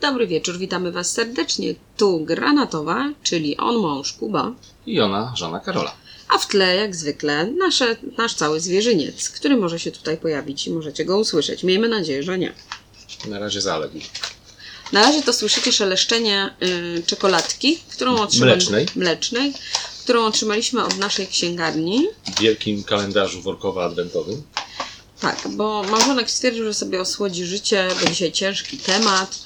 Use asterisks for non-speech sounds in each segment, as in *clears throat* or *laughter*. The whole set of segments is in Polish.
Dobry wieczór, witamy Was serdecznie. Tu Granatowa, czyli on mąż Kuba, I ona, żona Karola. a w tle, jak zwykle, nasze, nasz cały zwierzyniec, który może się tutaj pojawić i możecie go usłyszeć. Miejmy nadzieję, że nie. Na razie zaległ. Na razie to słyszycie szeleszczenie y, czekoladki, którą otrzymali... Mlecznej. mlecznej, którą otrzymaliśmy od naszej księgarni. W wielkim kalendarzu workowo-adwentowym. Tak, bo małżonek stwierdził, że sobie osłodzi życie, bo dzisiaj ciężki temat,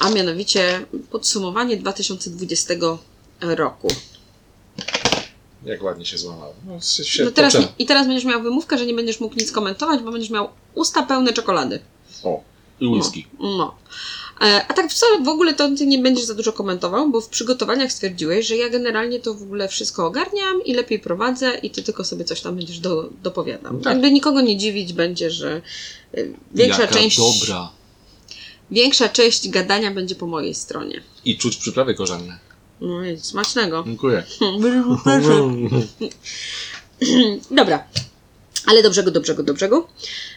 a mianowicie podsumowanie 2020 roku. Jak ładnie się złamało. No, się No teraz, I teraz będziesz miał wymówkę, że nie będziesz mógł nic komentować, bo będziesz miał usta pełne czekolady. O, i whisky. No. E, A tak wcale w ogóle to ty nie będziesz za dużo komentował, bo w przygotowaniach stwierdziłeś, że ja generalnie to w ogóle wszystko ogarniam i lepiej prowadzę i ty tylko sobie coś tam będziesz do, dopowiadał. Tak. Jakby nikogo nie dziwić będzie, że e, większa Jaka część, dobra. Większa część gadania będzie po mojej stronie. I czuć przyprawy korzenne. No i smacznego. Dziękuję. *laughs* *laughs* Dobra. Ale do brzegu, do brzegu, do brzegu.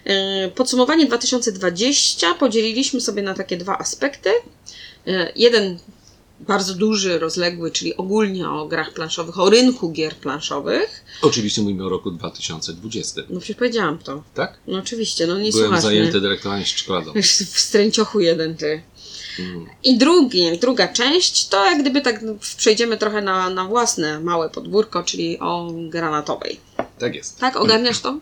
Yy, Podsumowanie 2020 podzieliliśmy sobie na takie dwa aspekty. Yy, Jeden bardzo duży, rozległy, czyli ogólnie o grach planszowych, o rynku gier planszowych. Oczywiście mówimy o roku 2020. No przecież powiedziałam to. Tak? No oczywiście, no nie Byłem słuchasz zajęty mnie. dyrektowaniem czekoladą. *laughs* W stręciochu jeden ty. Mm. I drugi, druga część to jak gdyby tak no, przejdziemy trochę na, na własne małe podwórko, czyli o granatowej. Tak jest. Tak? Ogarniasz to?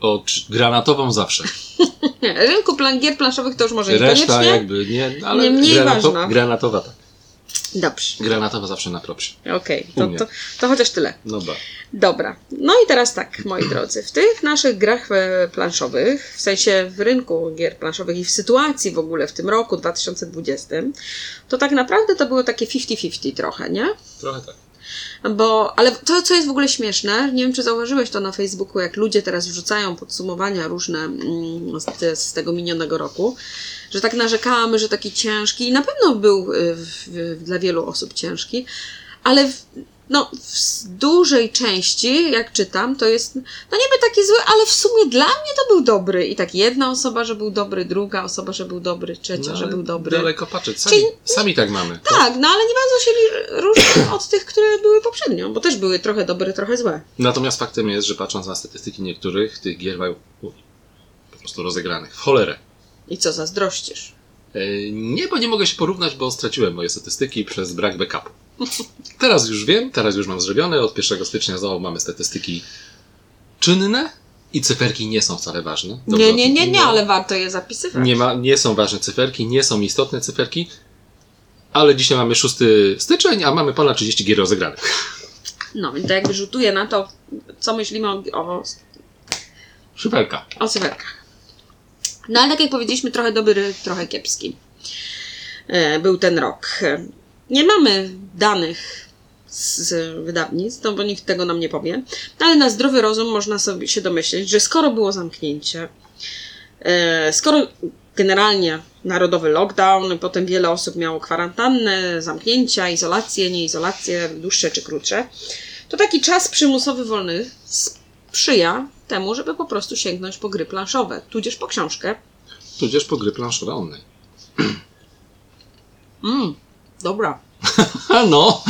O granatową zawsze. *laughs* Rynku plan gier planszowych to już może Reszta niekoniecznie. jakby nie, ale Nie mniej granato- ważna. granatowa tak. Dobrze, Granatowa zawsze na propsie. okej, U to, to, to chociaż tyle. No ba. Dobra, no i teraz tak, moi drodzy, w tych naszych grach e, planszowych, w sensie w rynku gier planszowych i w sytuacji w ogóle w tym roku 2020, to tak naprawdę to było takie 50-50 trochę, nie? Trochę tak. Bo, ale to, co jest w ogóle śmieszne, nie wiem, czy zauważyłeś to na Facebooku, jak ludzie teraz wrzucają podsumowania różne mm, z, z tego minionego roku, że tak narzekamy, że taki ciężki i na pewno był y, w, w, dla wielu osób ciężki, ale w, no, w dużej części, jak czytam, to jest no niby taki zły, ale w sumie dla mnie to był dobry. I tak jedna osoba, że był dobry, druga osoba, że był dobry, trzecia, No, że był dobry. Daleko patrzeć. Sami, Czyli- sami tak mamy. Tak, no ale nie bardzo się różnią *coughs* od tych, które były poprzednio, bo też były trochę dobre, trochę złe. Natomiast faktem jest, że patrząc na statystyki niektórych, tych gier mają po prostu rozegranych w cholerę. I co, zazdrościsz? E, Nie, bo nie mogę się porównać, bo straciłem moje statystyki przez brak backupu. Teraz już wiem, teraz już mam zrobione. Od 1 stycznia znowu mamy statystyki czynne i cyferki nie są wcale ważne. Dobrze nie, nie, nie, nie, ale warto je zapisywać. Nie, ma, nie są ważne cyferki, nie są istotne cyferki, ale dzisiaj mamy 6 styczeń, a mamy ponad 30 gier rozegranych. No, i to jakby rzutuje na to, co myślimy o, o, Szyperka. o cyferkach. No ale tak jak powiedzieliśmy, trochę dobry, trochę kiepski. E, Był ten rok. Nie mamy danych z wydawnictw, no bo nikt tego nam nie powie, ale na zdrowy rozum można sobie się domyśleć, że skoro było zamknięcie, e, skoro generalnie narodowy lockdown, potem wiele osób miało kwarantannę, zamknięcia, izolację, nieizolację, dłuższe czy krótsze, to taki czas przymusowy wolny sprzyja temu, żeby po prostu sięgnąć po gry planszowe, tudzież po książkę. Tudzież po gry planszowe online. *laughs* *laughs* Dobra. No,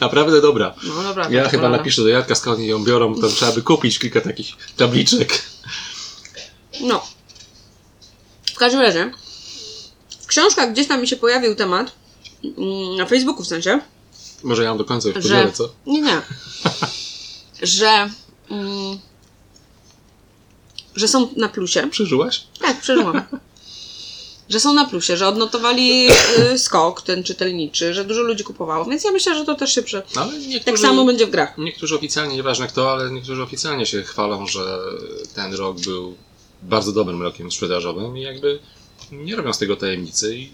naprawdę dobra. No dobra. Ja dobra. chyba napiszę do Jadka, skąd ją biorą, to trzeba by kupić kilka takich tabliczek. No. W każdym razie, w książkach gdzieś tam mi się pojawił temat, mm, na Facebooku w sensie, Może ja ją do końca już że... podzielę, co? Nie, nie. *laughs* że... Mm, że są na plusie. Przeżyłaś? Tak, przeżyłam. Że są na plusie, że odnotowali *coughs* y, skok ten czytelniczy, że dużo ludzi kupowało, więc ja myślę, że to też się prze... No, Tak samo będzie w grach. niektórzy oficjalnie, nieważne kto, ale niektórzy oficjalnie się chwalą, że ten rok był bardzo dobrym rokiem sprzedażowym i jakby nie robią z tego tajemnicy i,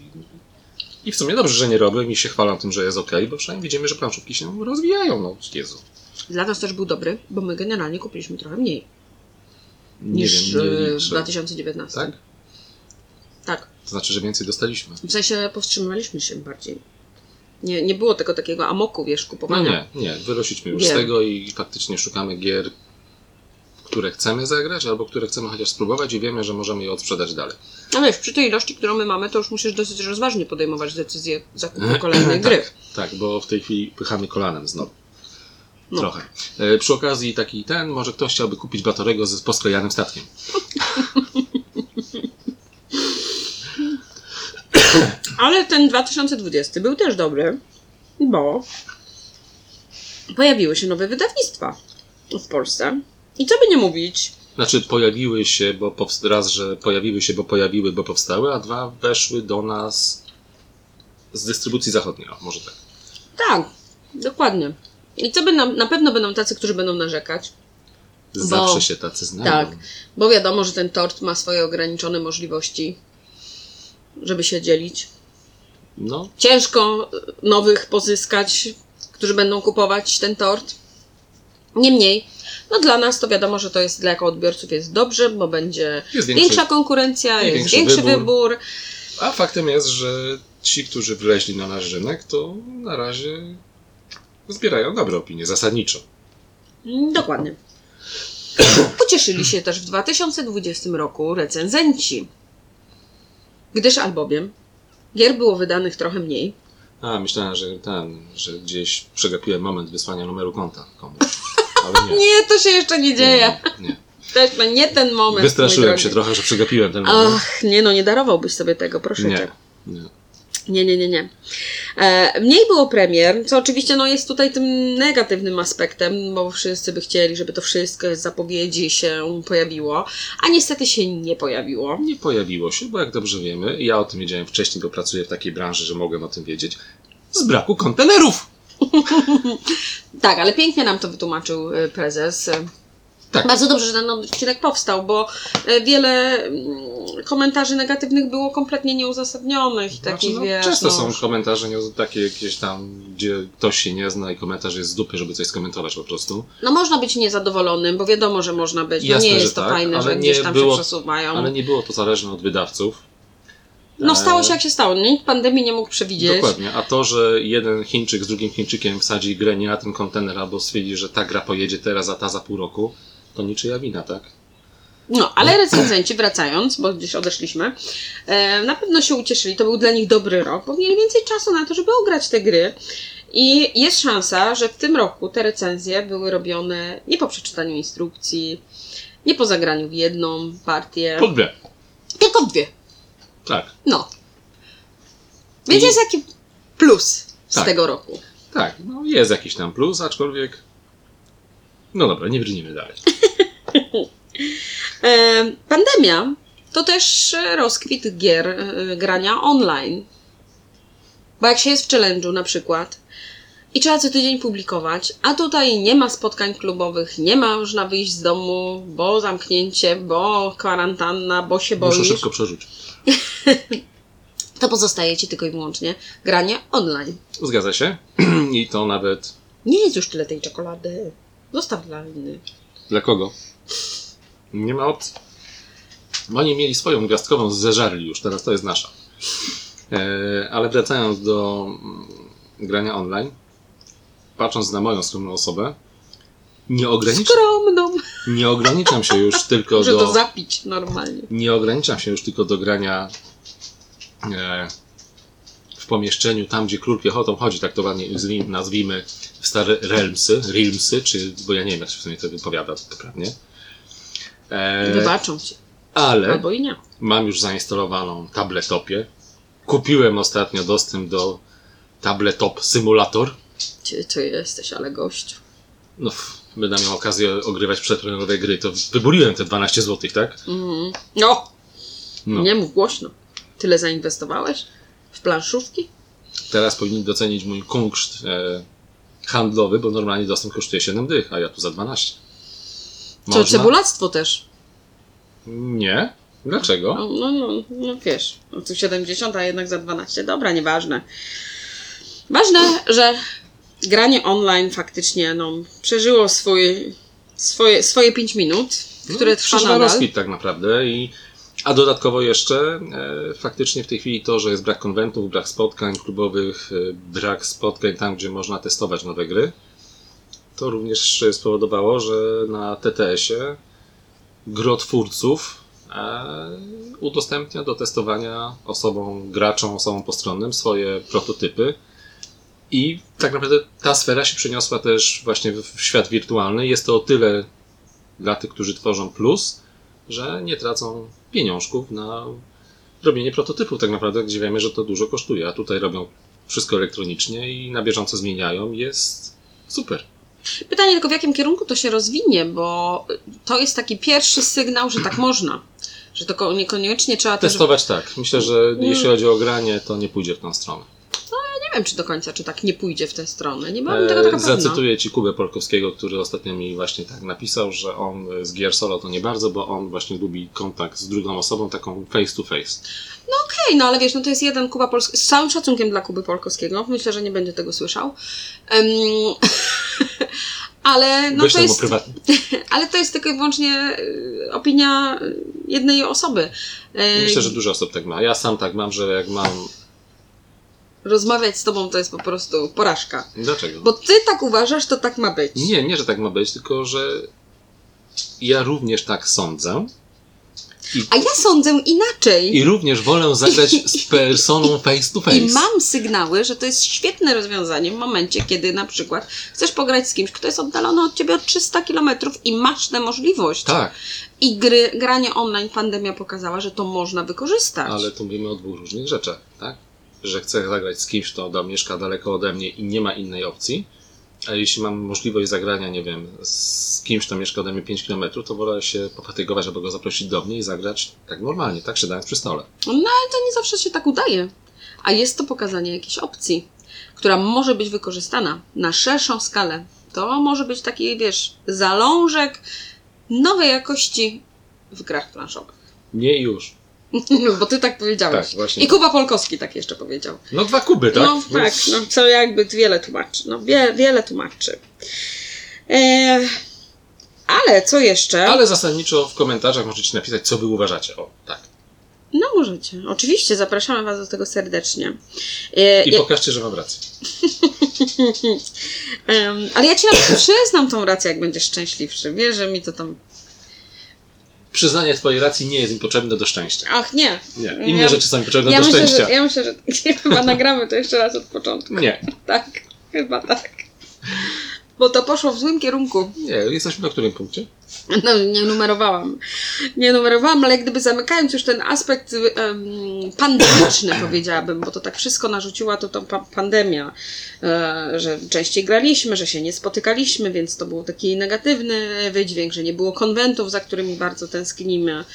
i w sumie dobrze, że nie robią i się chwalą tym, że jest ok, bo przynajmniej widzimy, że planszówki się rozwijają, no Jezu. Dla nas też był dobry, bo my generalnie kupiliśmy trochę mniej Nie niż wiem, nie y, w liczę. 2019. Tak? Tak. To znaczy, że więcej dostaliśmy. W sensie powstrzymywaliśmy się bardziej. Nie, nie było tego takiego amoku, wiesz, No kupowania. nie, nie, wyrośliśmy już Gier. z tego i faktycznie szukamy gier, które chcemy zagrać, albo które chcemy chociaż spróbować i wiemy, że możemy je odsprzedać dalej. No wiesz, przy tej ilości, którą my mamy, to już musisz dosyć rozważnie podejmować decyzję zakupu kolejnej *clears throat* gry. Tak, tak, bo w tej chwili pychamy kolanem znowu. No. Trochę. E, przy okazji taki ten, może ktoś chciałby kupić Batorego z posklejanym statkiem. *laughs* Ale ten 2020 był też dobry, bo pojawiły się nowe wydawnictwa w Polsce. I co by nie mówić, Znaczy pojawiły się, bo powst- raz, że pojawiły się, bo pojawiły, bo powstały, a dwa weszły do nas z dystrybucji zachodniej. O, może tak. tak, dokładnie. I co by nam, na pewno będą tacy, którzy będą narzekać, Zawsze się tacy znajdą. Tak, bo wiadomo, że ten tort ma swoje ograniczone możliwości, żeby się dzielić. No, Ciężko nowych pozyskać, którzy będą kupować ten tort. Niemniej, no dla nas to wiadomo, że to jest dla jako odbiorców jest dobrze, bo będzie Jest większy- większa konkurencja, jest większy większy wybór. wybór. a faktem jest, że ci, którzy wleźli na nasz rynek, to na razie zbierają dobre opinie, zasadniczo. Dokładnie. *coughs* Ucieszyli się też w 2020 roku recenzenci, gdyż albowiem gier było wydanych trochę mniej. A, myślałem, że ten, że gdzieś przegapiłem moment wysłania numeru konta komuś. *laughs* Ale nie. Nie, to się jeszcze nie dzieje. Nie, nie. To jeszcze nie ten moment. Wystraszyłem się trochę, że przegapiłem ten moment. Ach, nie no, nie darowałbyś sobie tego, proszę Nie, cię. nie. Nie, nie, nie, nie. E, mniej było premier, co oczywiście no, jest tutaj tym negatywnym aspektem, bo wszyscy by chcieli, żeby to wszystko z zapowiedzi się pojawiło, a niestety się nie pojawiło. Nie pojawiło się, bo jak dobrze wiemy, ja o tym wiedziałem wcześniej, bo pracuję w takiej branży, że mogłem o tym wiedzieć, z braku kontenerów. *laughs* Tak, ale pięknie nam to wytłumaczył e, prezes. E, Tak. Bardzo dobrze, że ten odcinek powstał, bo e, wiele mm, komentarzy negatywnych było kompletnie nieuzasadnionych i takich, Znaczy, no, wiesz, często no, są komentarze nie, takie jakieś tam, gdzie ktoś się nie zna i komentarz jest z dupy, żeby coś skomentować po prostu. no można być niezadowolonym, bo wiadomo, że można być. No Jasne, nie jest to tak, fajne, że gdzieś tam było- się przesuwają. Ale nie było to zależne od wydawców. No stało się E, jak się stało. Nikt pandemii nie mógł przewidzieć. Dokładnie. A to, że jeden Chińczyk z drugim Chińczykiem wsadzi grę nie na ten kontener, albo stwierdzi, że ta gra pojedzie teraz, a ta za pół roku, to niczyja wina, tak? No, ale recenzenci wracając, bo gdzieś odeszliśmy, e, na pewno się ucieszyli. To był dla nich dobry rok, bo mieli więcej czasu na to, żeby ograć te gry. I jest szansa, że w tym roku te recenzje były robione nie po przeczytaniu instrukcji, nie po zagraniu w jedną partię, Pod grę. tylko dwie. Tak. No. Więc I- jest jaki plus z Tak. tego roku. Tak, no jest jakiś tam plus, aczkolwiek. No dobra, nie brnijmy dalej. *laughs* Pandemia to też rozkwit gier e, grania online. Bo jak się jest w challenge'u na przykład i trzeba co tydzień publikować, a tutaj nie ma spotkań klubowych, nie ma można wyjść z domu, bo zamknięcie, bo kwarantanna, bo się Muszę boisz, szybko przerzucić. *laughs* to pozostaje ci tylko i wyłącznie granie online. Zgadza się. *clears throat* I to nawet. Nie jest już tyle tej czekolady. Zostaw dla innych. Dla kogo? Nie ma opcji. Oni mieli swoją gwiazdkową, zeżarli już, teraz to jest nasza. E, ale wracając do mm, grania online, patrząc na moją skromną osobę, nie, ograniczam, Skromną. nie ograniczam się już tylko to do. zapić normalnie. Nie ograniczam się już tylko do grania e, w pomieszczeniu, tam gdzie król piechotą chodzi, tak to ładnie nazwij- nazwijmy w stare realmsy, realmsy, czy, bo ja nie wiem, jak się w sumie to wypowiada poprawnie. E, Wybaczą ci. ale Albo i nie. mam już zainstalowaną tabletopię. Kupiłem ostatnio dostęp do Tabletop Simulator. Ty, ty jesteś, ale gościu. No, będę miał okazję ogrywać przedpremierowe gry, to wybuliłem te 12 zł, tak? Mhm. No, No. nie mów głośno. Tyle zainwestowałeś? W planszówki? Teraz powinni docenić mój kunszt e, handlowy, bo normalnie dostęp kosztuje 7 dych, a ja tu za 12. To cebulactwo też. Nie. Dlaczego? No, no, no, no wiesz, no tu 70, a jednak za 12. Dobra, nieważne. Ważne, że granie online faktycznie no, przeżyło swój, swoje, swoje 5 minut, które trwa Przeżywa nadal. rozkwit tak naprawdę i a dodatkowo jeszcze e, faktycznie w tej chwili to, że jest brak konwentów, brak spotkań klubowych, e, brak spotkań tam, gdzie można testować nowe gry, to również spowodowało, że na TTS-ie grotwórców e, udostępnia do testowania osobom, graczom, osobom postronnym swoje prototypy. I tak naprawdę ta sfera się przeniosła też właśnie w świat wirtualny. Jest to o tyle dla tych, którzy tworzą plus, że nie tracą pieniążków na robienie prototypów tak naprawdę, gdzie wiemy, że to dużo kosztuje, a tutaj robią wszystko elektronicznie i na bieżąco zmieniają. Jest super. Pytanie tylko w jakim kierunku to się rozwinie, bo to jest taki pierwszy sygnał, że tak można. Że to ko- niekoniecznie trzeba też. Testować tak. Myślę, że jeśli chodzi o granie, to nie pójdzie w tą stronę. Wiem, czy do końca, czy tak nie pójdzie w tę stronę. Nie mam tego taka E, pewna. zacytuję ci Kubę Polkowskiego, który ostatnio mi właśnie tak napisał, że on z gier solo to nie bardzo, bo on właśnie lubi kontakt z drugą osobą, taką face to face. Okej, no ale wiesz, no to jest jeden Kuba Polski. Z całym szacunkiem dla Kuby Polkowskiego. Myślę, że nie będzie tego słyszał. Em, *laughs* ale no to jest. *laughs* Ale to jest tylko i wyłącznie y, opinia jednej osoby. E, Myślę, że dużo osób tak ma. Ja sam tak mam, że jak mam... Rozmawiać z tobą to jest po prostu porażka. Dlaczego? Bo ty tak uważasz, to tak ma być. Nie, nie, że tak ma być, tylko że ja również tak sądzę. I, A ja sądzę inaczej. I również wolę zagrać *laughs* z personą face to face. I mam sygnały, że to jest świetne rozwiązanie w momencie, kiedy na przykład chcesz pograć z kimś, kto jest oddalony od ciebie o 300 km i masz tę możliwość. Tak, I gry, granie online pandemia pokazała, że to można wykorzystać. ale tu mówimy o dwóch różnych rzeczach, tak? Że chcę zagrać z kimś, kto mieszka daleko ode mnie i nie ma innej opcji, a jeśli mam możliwość zagrania, nie wiem, z kimś, kto mieszka ode mnie 5 km, to wolę się pofatygować albo go zaprosić do mnie i zagrać tak normalnie, tak siadając przy stole. No ale to nie zawsze się tak udaje. A jest to pokazanie jakiejś opcji, która może być wykorzystana na szerszą skalę. To może być taki, wiesz, zalążek nowej jakości w grach planszowych. Nie już. Bo ty tak powiedziałeś. Tak, właśnie. I Kuba Polkowski tak jeszcze powiedział. No dwa kuby, tak? No tak, no, co jakby wiele tłumaczy. No wie, wiele tłumaczy. E, ale co jeszcze? Ale zasadniczo w komentarzach możecie napisać, co wy uważacie. O, tak. No możecie. Oczywiście, zapraszamy Was do tego serdecznie. E, I ja- pokażcie, że mam rację. *laughs* Ale ja ci nawet przyznam tą rację, jak będziesz szczęśliwszy. Wiesz, że mi to tam. Przyznanie twojej racji nie jest mi potrzebne do szczęścia. Ach, nie. Nie, inne Ja- rzeczy są mi potrzebne Ja do myślę, szczęścia. że, ja myślę, że *laughs* chyba nagramy to jeszcze raz od początku. Nie, *laughs* Tak, chyba tak. Bo to poszło w złym kierunku. nie, jesteśmy na którym punkcie? No, nie numerowałam. Nie numerowałam, ale gdyby zamykając już ten aspekt em, pandemiczny, *clears throat* powiedziałabym, bo to tak wszystko narzuciła to, to pa- pandemia, e, że częściej graliśmy, że się nie spotykaliśmy, więc to był taki negatywny wydźwięk, że nie było konwentów, za którymi bardzo tęsknimy,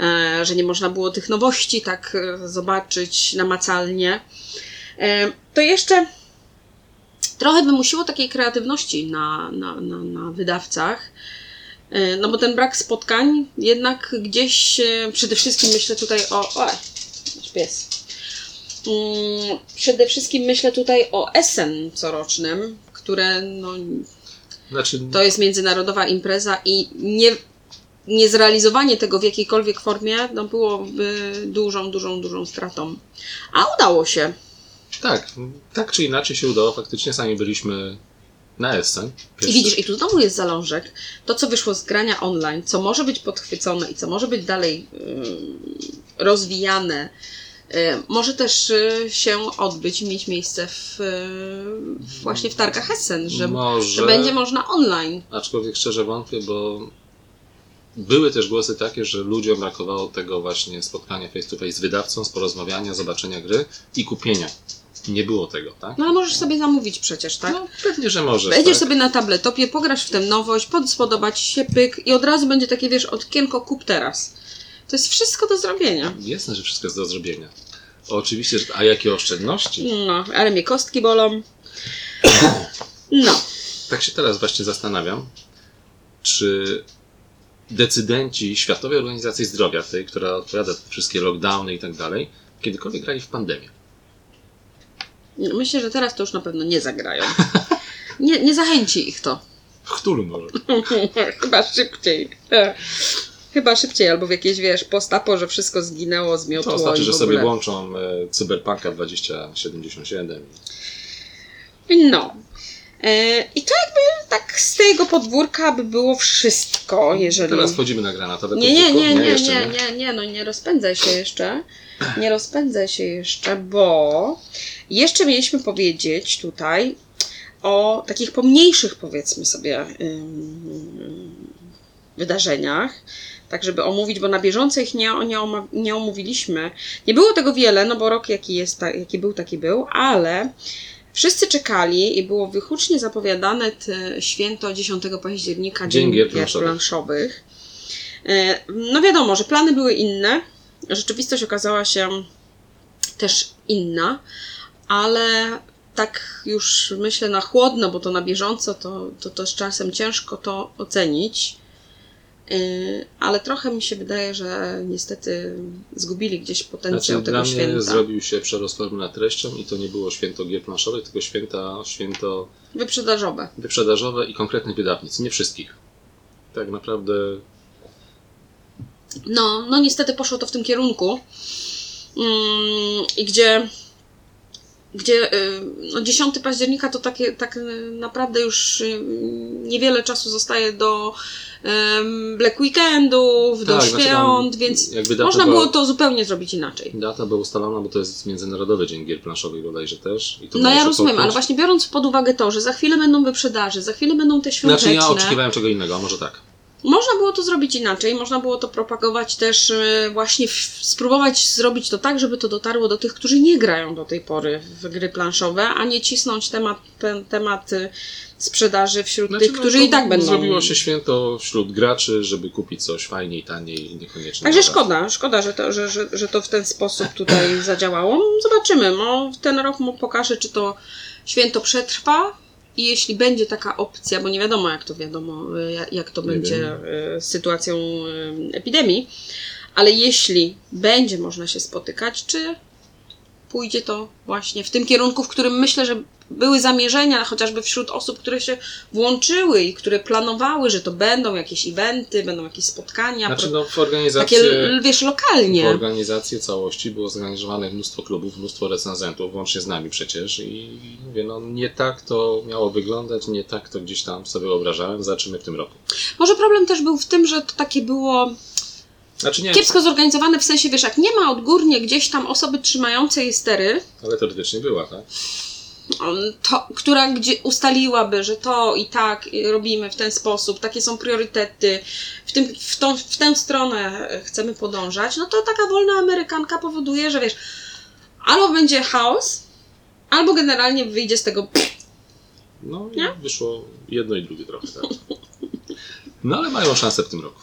e, że nie można było tych nowości tak e, zobaczyć namacalnie. E, to jeszcze trochę wymusiło takiej kreatywności na, na, na, na wydawcach. E, No bo ten brak spotkań jednak gdzieś e, przede wszystkim myślę tutaj o. O, nasz pies. Mm, Przede wszystkim myślę tutaj o Essen corocznym, które no, Znaczy, to jest międzynarodowa impreza i nie, niezrealizowanie tego w jakiejkolwiek formie no, byłoby dużą, dużą, dużą stratą. A udało się. Tak, tak czy inaczej się udało. Faktycznie sami byliśmy na Essen. I widzisz, i tu znowu jest zalążek. To, co wyszło z grania online, co może być podchwycone i co może być dalej ym, rozwijane, y, może też y, się odbyć i mieć miejsce w, y, właśnie w targach Hessen, że, Może, że będzie można online. aczkolwiek szczerze wątpię, bo były też głosy takie, że ludziom brakowało tego właśnie spotkania face to face z wydawcą, z porozmawiania, zobaczenia gry i kupienia. Nie było tego, tak? No ale możesz sobie zamówić przecież, tak? No, pewnie, że możesz. Wejdziesz tak? sobie na tabletopie, pograsz w tę nowość, pod, spodoba ci się pyk i od razu będzie takie, wiesz, okienko kup teraz. To jest wszystko do zrobienia. Jasne, że wszystko jest do zrobienia. Oczywiście, że- a jakie oszczędności? No, ale mnie kostki bolą. No. Tak się teraz właśnie zastanawiam, czy decydenci Światowej Organizacji Zdrowia, tej, która odpowiada za wszystkie lockdowny i tak dalej, kiedykolwiek grali w pandemię. Myślę, że teraz to już na pewno nie zagrają. Nie, nie zachęci ich to. W Cthulhu może. *laughs* Chyba szybciej. E, Chyba szybciej, albo w jakieś, wiesz, postapo, że wszystko zginęło, zmiotło To znaczy, że sobie włączą e, Cyberpunka 2077. No. E, I to jakby tak z tego podwórka by było wszystko, jeżeli... Teraz wchodzimy na granatowe Nie, nie, nie, nie, jeszcze nie, nie, nie, no nie rozpędzaj się jeszcze. Nie rozpędzaj się jeszcze, bo jeszcze mieliśmy powiedzieć tutaj o takich pomniejszych, powiedzmy sobie, wydarzeniach. Tak, żeby omówić, bo na bieżąco ich nie, nie, nie omówiliśmy. Nie było tego wiele, no bo rok jaki, jest, jaki był, taki był, ale wszyscy czekali i było wyhucznie zapowiadane święto 10 października, Dzień Dzień gier planszowych. E, No wiadomo, że plany były inne. Rzeczywistość okazała się też inna, ale tak już myślę na chłodno, bo to na bieżąco, to, to, to z czasem ciężko to ocenić. Yy, Ale trochę mi się wydaje, że niestety zgubili gdzieś potencjał Znaczy, tego dla mnie święta. zrobił się przerost nad treścią i to nie było święto gier planszowych, tylko święta, święto Wyprzedażowe. wyprzedażowe i konkretnych wydawnic. Nie wszystkich. Tak naprawdę No, no niestety poszło to w tym kierunku. Mm, I gdzie, gdzie y, no 10 października to takie, tak y, naprawdę już y, niewiele czasu zostaje do Black Weekendów, do Tak, znaczy tam świąt, więc jakby data można była- było to zupełnie zrobić inaczej. data była ustalona, bo to jest Międzynarodowy Dzień Gier Planszowych bodajże też. No ja rozumiem, ale właśnie biorąc pod uwagę to, że za chwilę będą wyprzedaże, za chwilę będą te świąteczne. Znaczy ja oczekiwałem czego innego, a może tak. Można było to zrobić inaczej, można było to propagować też e, właśnie, w, spróbować zrobić to tak, żeby to dotarło do tych, którzy nie grają do tej pory w gry planszowe, a nie cisnąć temat, ten, temat sprzedaży wśród Znaczy, tych, no, którzy i tak będą. Zrobiło się święto wśród graczy, żeby kupić coś fajniej, taniej i niekoniecznie. Także szkoda, szkoda, że to, że, że, że to w ten sposób tutaj *clears throat* zadziałało. Zobaczymy, no, ten rok mu pokaże, czy to święto przetrwa i jeśli będzie taka opcja, bo nie wiadomo jak to wiadomo, y, jak- to Nie będzie wiem. y, z sytuacją y, epidemii, ale jeśli będzie można się spotykać, czy pójdzie to właśnie w tym kierunku, w którym myślę, że były zamierzenia, chociażby wśród osób, które się włączyły i które planowały, że to będą jakieś eventy, będą jakieś spotkania, Znaczy no w organizacji... takie, wiesz, W lokalnie. organizację całości było zaangażowane mnóstwo klubów, mnóstwo recenzentów, łącznie z nami przecież i mówię, no nie tak to miało wyglądać, nie tak to gdzieś tam sobie wyobrażałem, zobaczymy w tym roku. Może problem też był w tym, że to takie było Znaczy nie, kiepsko zorganizowane, w sensie, wiesz, jak nie ma odgórnie gdzieś tam osoby trzymającej stery, ale teoretycznie była, tak? On- to, która gdzie ustaliłaby, że to i tak robimy w ten sposób, takie są priorytety, w, tym, w, tą, w tę stronę chcemy podążać, no to taka wolna amerykanka powoduje, że wiesz, albo będzie chaos, albo generalnie wyjdzie z tego No i Nie? wyszło jedno i drugie trochę, tak. No ale mają szansę w tym roku.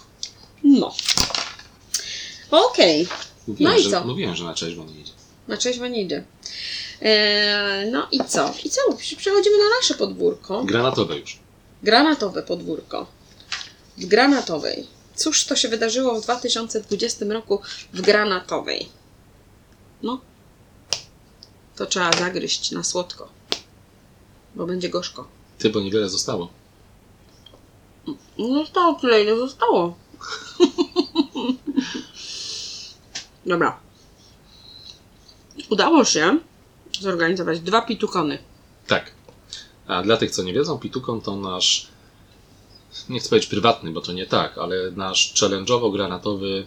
no. Okej. Mówiłem, No i że, co? Mówiłem, że na trzeźwo nie idzie. Na trzeźwo nie idzie. Eee, no i co? I co? Przechodzimy na nasze podwórko. Granatowe już. Granatowe podwórko. W Granatowej. Cóż to się wydarzyło w 2020 roku w Granatowej? No. To trzeba zagryźć na słodko. Bo będzie gorzko. Ty, bo niewiele zostało. No zostało tyle, ile zostało. *laughs* Dobra. Udało się zorganizować dwa pitukony. Tak. A dla tych, co nie wiedzą, Pitukon to nasz, nie chcę powiedzieć prywatny, bo to nie tak, ale nasz challenge'owo-granatowy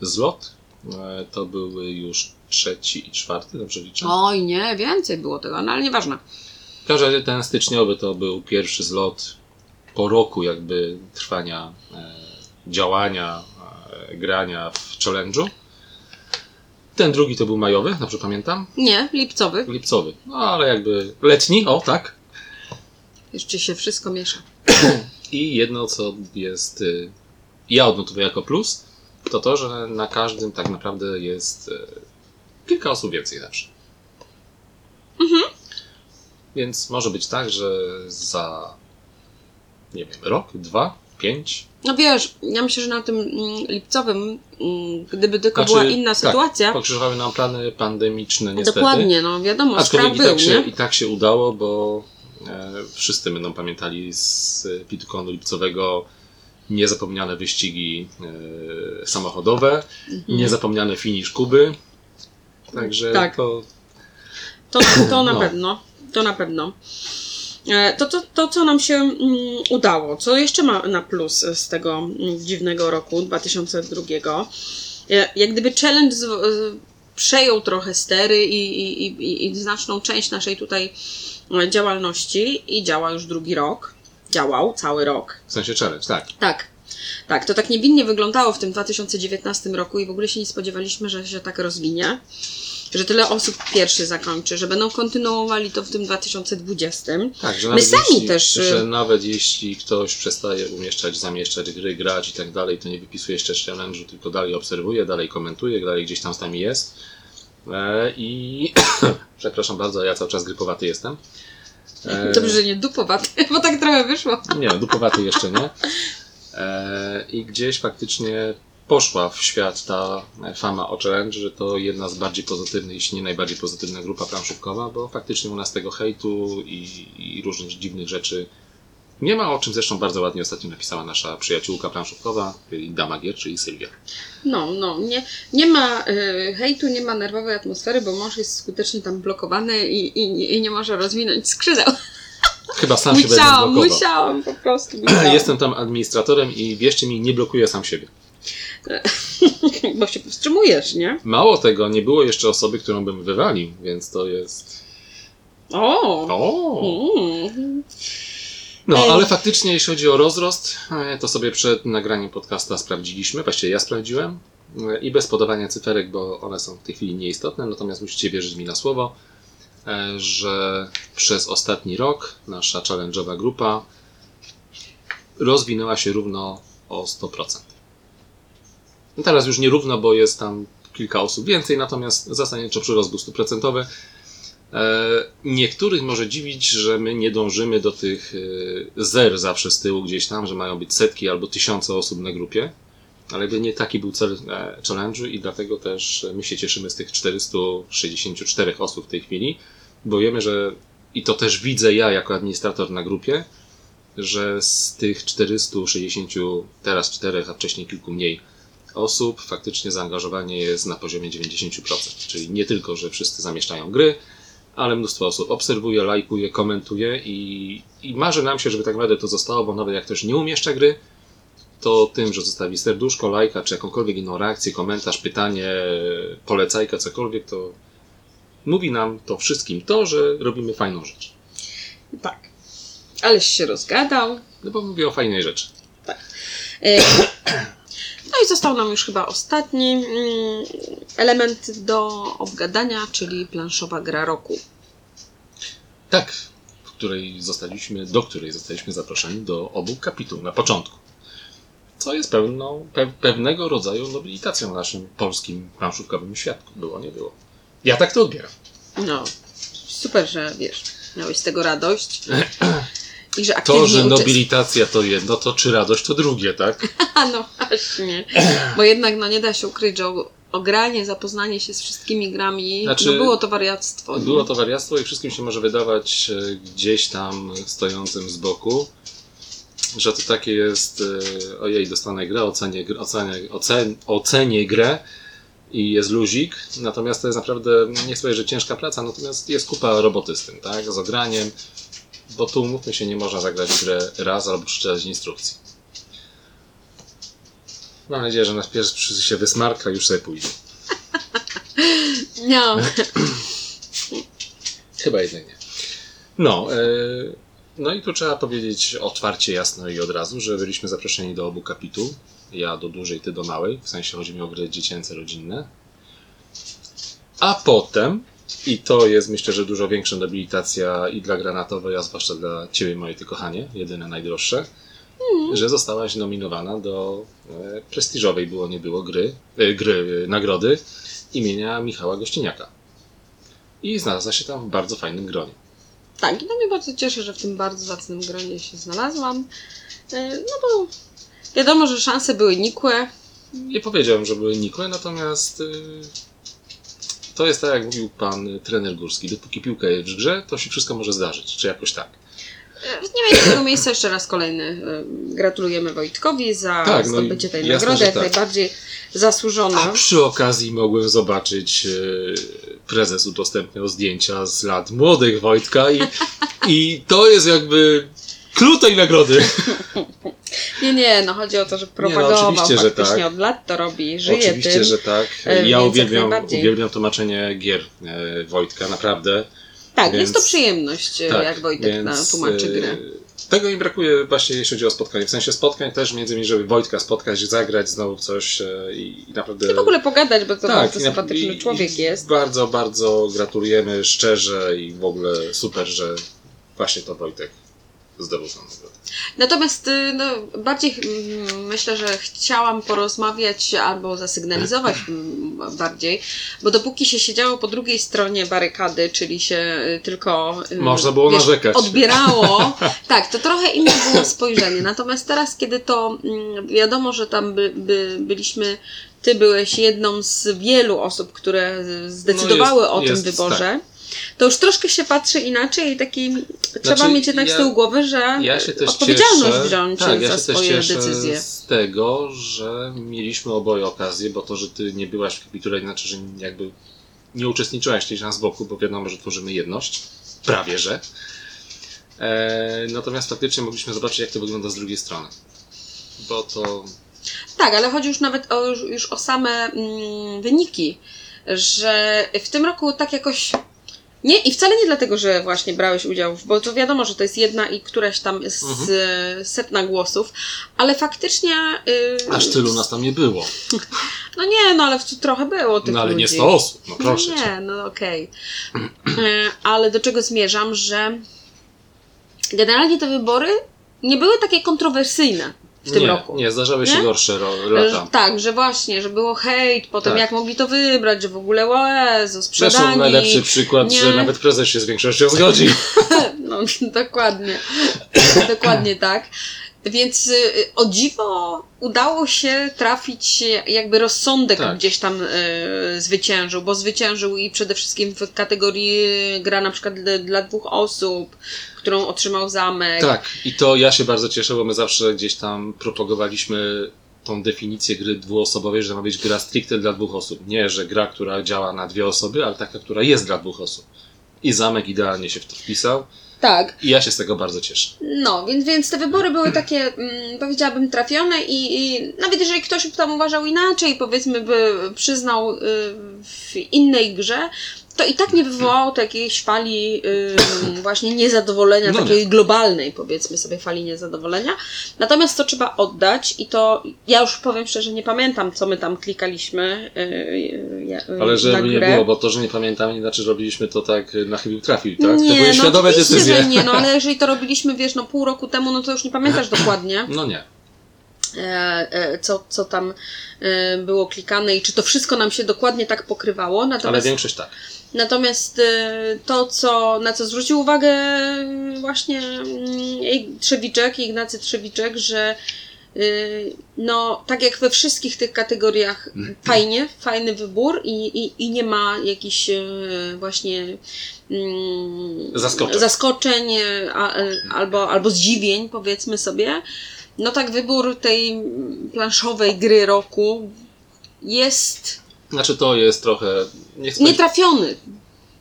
zlot. E, To były już trzeci i czwarty, dobrze liczę? Oj, nie, więcej było tego, no ale nieważne. W każdym razie ten styczniowy to był pierwszy zlot po roku jakby trwania e, działania, e, grania w challenge'u. Ten drugi to był majowy, dobrze pamiętam? Nie, lipcowy. Lipcowy. No ale jakby letni, o tak. Jeszcze się wszystko miesza. *clears throat* I jedno, co jest, y, ja odnotuję jako plus, to to, że na każdym tak naprawdę jest y, kilka osób więcej zawsze. Więc może być tak, że za, nie wiem, rok, dwa, pięć. No wiesz, ja myślę, że na tym mm, lipcowym, mm, gdyby tylko Znaczy, była inna tak, sytuacja, Pokrzyżowały nam plany pandemiczne niestety. dokładnie, no wiadomo, Aczkolwiek strach i był, tak, się, nie? i tak się udało, bo e, wszyscy będą pamiętali z e, Pitukonu Lipcowego niezapomniane wyścigi e, samochodowe, niezapomniany finisz Kuby. Także Tak. to To, to na No. pewno, to na pewno. E, To, to, to, co nam się mm, udało, co jeszcze ma na plus z tego mm, dziwnego roku 2002, e, jak gdyby challenge z, z, przejął trochę stery i, i, i, i znaczną część naszej tutaj e, działalności i działa już drugi rok. Działał cały rok. W sensie challenge, tak. Tak. Tak, to tak niewinnie wyglądało w tym 2019 roku i w ogóle się nie spodziewaliśmy, że się tak rozwinie. Że tyle osób pierwszy zakończy, że będą kontynuowali to w tym 2020. Tak, że My nawet sami jeśli, też, y- Że nawet jeśli ktoś przestaje umieszczać, zamieszczać gry, grać i tak dalej, to nie wypisuje jeszcze challenge'u, tylko dalej obserwuje, dalej komentuje, dalej gdzieś tam z nami jest. E, I *coughs* przepraszam bardzo, ja cały czas grypowaty jestem. E, Dobrze, że nie dupowaty, *laughs* bo tak trochę wyszło. Nie, dupowaty jeszcze nie. E, I gdzieś faktycznie poszła w świat ta fama o challenge, że to jedna z bardziej pozytywnych, jeśli nie najbardziej pozytywna grupa planszówkowa, bo faktycznie u nas tego hejtu i, i różnych dziwnych rzeczy nie ma, o czym zresztą bardzo ładnie ostatnio napisała nasza przyjaciółka planszówkowa, czyli Dama Gier, czyli Sylwia. No, no, nie, nie ma y, hejtu, nie ma nerwowej atmosfery, bo mąż jest skutecznie tam blokowany i, i, i nie może rozwinąć skrzydeł. Chyba sam się będę Musiałam, musiałam po prostu. *clears throat* Musiałam. Jestem tam administratorem i wierzcie mi, nie blokuję sam siebie. *laughs* Bo się powstrzymujesz, nie? Mało tego, nie było jeszcze osoby, którą bym wywalił, więc to jest... O! O! Mm. No, Ej. ale faktycznie, jeśli chodzi o rozrost, e, to sobie przed nagraniem podcasta sprawdziliśmy, właściwie ja sprawdziłem e, i bez podawania cyferek, bo one są w tej chwili nieistotne, natomiast musicie wierzyć mi na słowo, e, że przez ostatni rok nasza challenge'owa grupa rozwinęła się równo o 100%. No teraz już nie równo, bo jest tam kilka osób więcej, natomiast zasadniczo przyrost był stuprocentowy. E, Niektórych może dziwić, że my nie dążymy do tych e, zer zawsze z tyłu gdzieś tam, że mają być setki albo tysiące osób na grupie, ale jakby nie taki był cel e, challenge'u i dlatego też my się cieszymy z tych 464 osób w tej chwili, bo wiemy, że i to też widzę ja jako administrator na grupie, że z tych 460 teraz czterech, a wcześniej kilku mniej osób, faktycznie zaangażowanie jest na poziomie 90%. Czyli nie tylko, że wszyscy zamieszczają gry, ale mnóstwo osób obserwuje, lajkuje, komentuje i, i marzy nam się, żeby tak naprawdę to zostało, bo nawet jak ktoś nie umieszcza gry, to tym, że zostawi serduszko, lajka, czy jakąkolwiek inną reakcję, komentarz, pytanie, polecajka, cokolwiek, to mówi nam to wszystkim to, że robimy fajną rzecz. Tak. Aleś się rozgadał. No bo mówię o fajnej rzeczy. E, No i został nam już chyba ostatni mm, element do obgadania, czyli planszowa gra roku. Tak, w której zostaliśmy, do której zostaliśmy zaproszeni do obu kapituł na początku. Co jest pewną, pe, pewnego rodzaju nobilitacją w naszym polskim planszówkowym świadku. Było, nie było. Ja tak to odbieram. No, super, że wiesz, miałeś z tego radość. *clears throat* I że aktywnie To, że nobilitacja to jedno, to czy radość to drugie, tak? *laughs* No właśnie. Bo jednak no, nie da się ukryć, że ogranie, zapoznanie się z wszystkimi grami, Znaczy, no było to wariactwo. nie? Było to wariactwo i wszystkim się może wydawać e, gdzieś tam stojącym z boku, że to takie jest, e, ojej, dostanę grę, ocenię, ocenię, ocen, ocenię grę i jest luzik, natomiast to jest naprawdę, nie chcę powiedzieć, że ciężka praca, natomiast jest kupa roboty z tym, tak, z ograniem, bo tu, umówmy się, nie można zagrać w grę raz albo przeczytać instrukcji. Mam nadzieję, że nasz pierwszy się wysmarka już sobie pójdzie. No. *laughs* Chyba jednak nie. No, e, no i tu trzeba powiedzieć otwarcie, jasno i od razu, że byliśmy zaproszeni do obu kapituł. Ja do dużej, ty do małej. W sensie chodzi mi o gry dziecięce, rodzinne. A potem, i to jest myślę, że dużo większa nobilitacja i dla granatowej, a zwłaszcza dla ciebie, moje ty kochanie, jedyne najdroższe, że zostałaś nominowana do e, prestiżowej, było nie było, gry, e, gry, e, nagrody imienia Michała Gościniaka. I znalazła się tam w bardzo fajnym gronie. Tak, i no mnie bardzo cieszę, że w tym bardzo zacnym gronie się znalazłam. E, No bo wiadomo, że szanse były nikłe. Nie powiedziałem, że były nikłe, natomiast y, to jest tak, jak mówił pan y, trener Górski. Dopóki piłka jest w grze, to się wszystko może zdarzyć, czy jakoś tak. E, Nie wiem, tego miejsca jeszcze raz kolejny. e, Gratulujemy Wojtkowi za Tak, no zdobycie tej jasne, nagrody, jak tak. najbardziej zasłużone. A przy okazji mogłem zobaczyć, y, prezes udostępniał zdjęcia z lat młodych Wojtka i I to jest jakby clue tej nagrody. *laughs* Nie, nie, no chodzi o to, że no, propagował oczywiście, że faktycznie tak. od lat to robi, żyje Oczywiście, tym. że tak. e, Ja uwielbiam, uwielbiam tłumaczenie gier e, Wojtka, naprawdę. Tak, więc- jest to przyjemność, e, Tak, jak Wojtek więc, na tłumaczy e, grę. Tego mi brakuje właśnie jeśli chodzi o spotkanie. W sensie spotkań też między innymi, żeby Wojtka spotkać, zagrać znowu coś i, i naprawdę... I w ogóle pogadać, bo to bardzo i na- sympatyczny i- człowiek i jest. Bardzo, bardzo gratulujemy szczerze i w ogóle super, że właśnie to Wojtek zdobył tą nagrodę. Natomiast y, no, bardziej mm, myślę, że chciałam porozmawiać albo zasygnalizować *clears throat* mm, bardziej, bo dopóki się siedziało po drugiej stronie barykady, czyli się y, tylko y, Można było narzekać. odbierało, *laughs* tak, to trochę inne było spojrzenie. Natomiast teraz, kiedy to mm, wiadomo, że tam by, by, byliśmy, ty byłeś jedną z wielu osób, które zdecydowały No jest- o tym jest, wyborze. To już troszkę się patrzy inaczej i taki trzeba Znaczy, mieć jednak ja- z tyłu głowy, że Ja się też odpowiedzialność cieszę, wziąć tak, ja za się też swoje decyzje. z tego, że mieliśmy oboje okazję, bo to, że ty nie byłaś w kapitule, znaczy, że jakby nie uczestniczyłaś gdzieś tam z boku, bo wiadomo, że tworzymy jedność. Prawie, że. E, natomiast faktycznie mogliśmy zobaczyć, jak to wygląda z drugiej strony. Bo to... Tak, ale chodzi już nawet o, już, już o same mm, wyniki, że w tym roku tak jakoś. Nie, i wcale nie dlatego, że właśnie brałeś udział, w- bo to wiadomo, że to jest jedna i któraś tam z Mhm. e, setna głosów, ale faktycznie. y, Aż tylu nas tam nie było. *laughs* No nie, no ale w- trochę było tych No ale ludzi. nie 100 osób, no proszę no cię. nie, no okej. E, Ale do czego zmierzam, że generalnie te wybory nie były takie kontrowersyjne w tym nie, roku. Nie, zdarzały się Nie? gorsze ro- Że- lata. Tak, że właśnie, że było hejt, potem Tak. jak mogli to wybrać, że w ogóle Zresztą sprzedani. najlepszy przykład, nie. że nawet prezes się z większością *laughs* zgodził. No, *laughs* dokładnie. *laughs* dokładnie tak. Więc y, o dziwo udało się trafić, jakby rozsądek Tak. gdzieś tam y, zwyciężył, bo zwyciężył i przede wszystkim w kategorii gra na przykład dla, dla dwóch osób, którą otrzymał zamek. Tak, i to ja się bardzo cieszę, bo my zawsze gdzieś tam propagowaliśmy tą definicję gry dwuosobowej, że ma być gra stricte dla dwóch osób. Nie, że gra, która działa na dwie osoby, ale taka, która jest dla dwóch osób. I zamek idealnie się w to wpisał tak. i ja się z tego bardzo cieszę. No, więc, więc te wybory były *clears throat* takie, mm, powiedziałabym, trafione i, i nawet jeżeli ktoś by tam uważał inaczej, powiedzmy, by przyznał y, w innej grze, to i tak nie wywołało to jakiejś fali y, właśnie niezadowolenia, No nie. takiej globalnej, powiedzmy sobie, fali niezadowolenia. Natomiast to trzeba oddać i to, ja już powiem szczerze, nie pamiętam, co my tam klikaliśmy y, y, ja- y, Ale żeby nie było, bo to, że nie pamiętam, nie znaczy, że robiliśmy to tak na chybił trafił, tak? Nie, to były no świadome decyzje. nie, no ale *laughs* jeżeli to robiliśmy, wiesz, no pół roku temu, no to już nie pamiętasz dokładnie. No nie. E, e, co, co tam e, było klikane i czy to wszystko nam się dokładnie tak pokrywało. Ale Natomiast, większość tak. natomiast to, co, na co zwrócił uwagę właśnie mm, Trzewiczek, Ignacy Trzewiczek, że no, tak jak we wszystkich tych kategoriach, *clears throat* fajnie, fajny wybór i, i, i nie ma jakichś właśnie mm, Zaskoczeń. zaskoczeń a, albo, albo zdziwień, powiedzmy sobie. No tak, wybór tej planszowej gry roku jest Znaczy to jest trochę... Nie chcę nietrafiony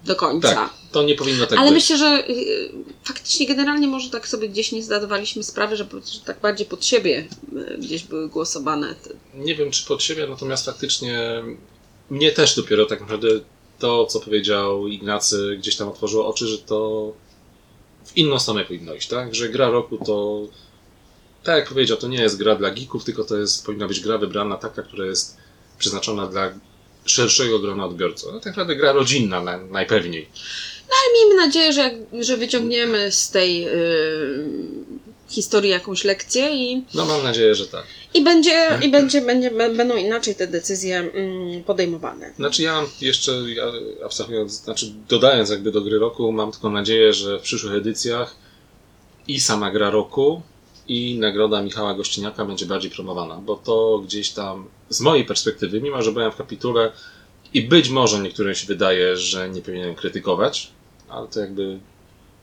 do końca. Tak, to nie powinno tak Ale być. myślę, że y, faktycznie generalnie może tak sobie gdzieś nie zdawaliśmy sprawy, że, że tak bardziej pod siebie y, gdzieś były głosowane. te- Nie wiem, czy pod siebie, natomiast faktycznie mnie też dopiero tak naprawdę to, co powiedział Ignacy, gdzieś tam otworzyło oczy, że to w inną stronę powinno iść, tak? Że gra roku to, tak jak powiedział, to nie jest gra dla geeków, tylko to jest, powinna być gra wybrana taka, która jest przeznaczona dla szerszego grona odbiorców. No, tak naprawdę gra rodzinna na, najpewniej. Miejmy nadzieję, że, jak- że wyciągniemy z tej y, historii jakąś lekcję i, No mam nadzieję, że tak. i, będzie, i będzie, będzie, będą inaczej te decyzje mm, podejmowane. Znaczy ja mam jeszcze, ja abstrahując, znaczy dodając jakby do gry roku, mam tylko nadzieję, że w przyszłych edycjach i sama gra roku i nagroda Michała Gościniaka będzie bardziej promowana, bo to gdzieś tam z mojej perspektywy, mimo że byłem w kapitule i być może niektórym się wydaje, że nie powinienem krytykować, ale to jakby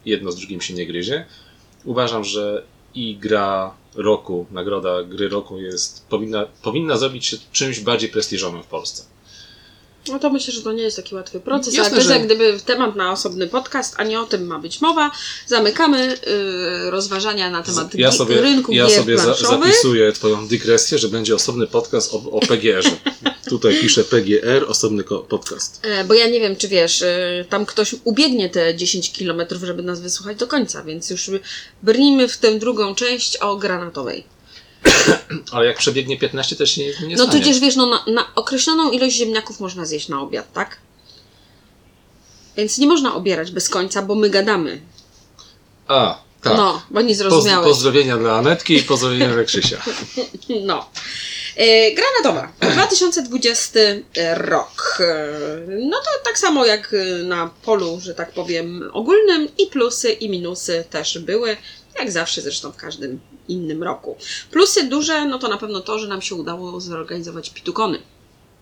jedno z drugim się nie gryzie, uważam, że i gra roku, nagroda gry roku jest, powinna, powinna zrobić się czymś bardziej prestiżowym w Polsce. No to myślę, że to nie jest taki łatwy proces, Jasne, ale to jest że- jak gdyby temat na osobny podcast, a nie o tym ma być mowa. Zamykamy y, rozważania na temat Ja sobie, rynku ja gier sobie za, zapisuję Twoją dygresję, że będzie osobny podcast o, o PGR-ze. *laughs* Tutaj piszę PGR, osobny podcast. E, Bo ja nie wiem, czy wiesz, y, tam ktoś ubiegnie te 10 kilometrów, żeby nas wysłuchać do końca, więc już brnijmy w tę drugą część o granatowej. *coughs* Ale jak przebiegnie 15, też się nie, nie No stanie. tudzież wiesz, no na, na określoną ilość ziemniaków można zjeść na obiad, tak? Więc nie można obierać bez końca, bo my gadamy. A, tak. No, bo nie Poz, zrozumiałeś. pozdrowienia dla Anetki i pozdrowienia dla Krzysia. *laughs* No. E, Granatowa. 2020 *coughs* rok. E, No to tak samo jak e, na polu, że tak powiem, ogólnym i plusy i minusy też były, jak zawsze zresztą w każdym innym roku. Plusy duże, no to na pewno to, że nam się udało zorganizować pitukony.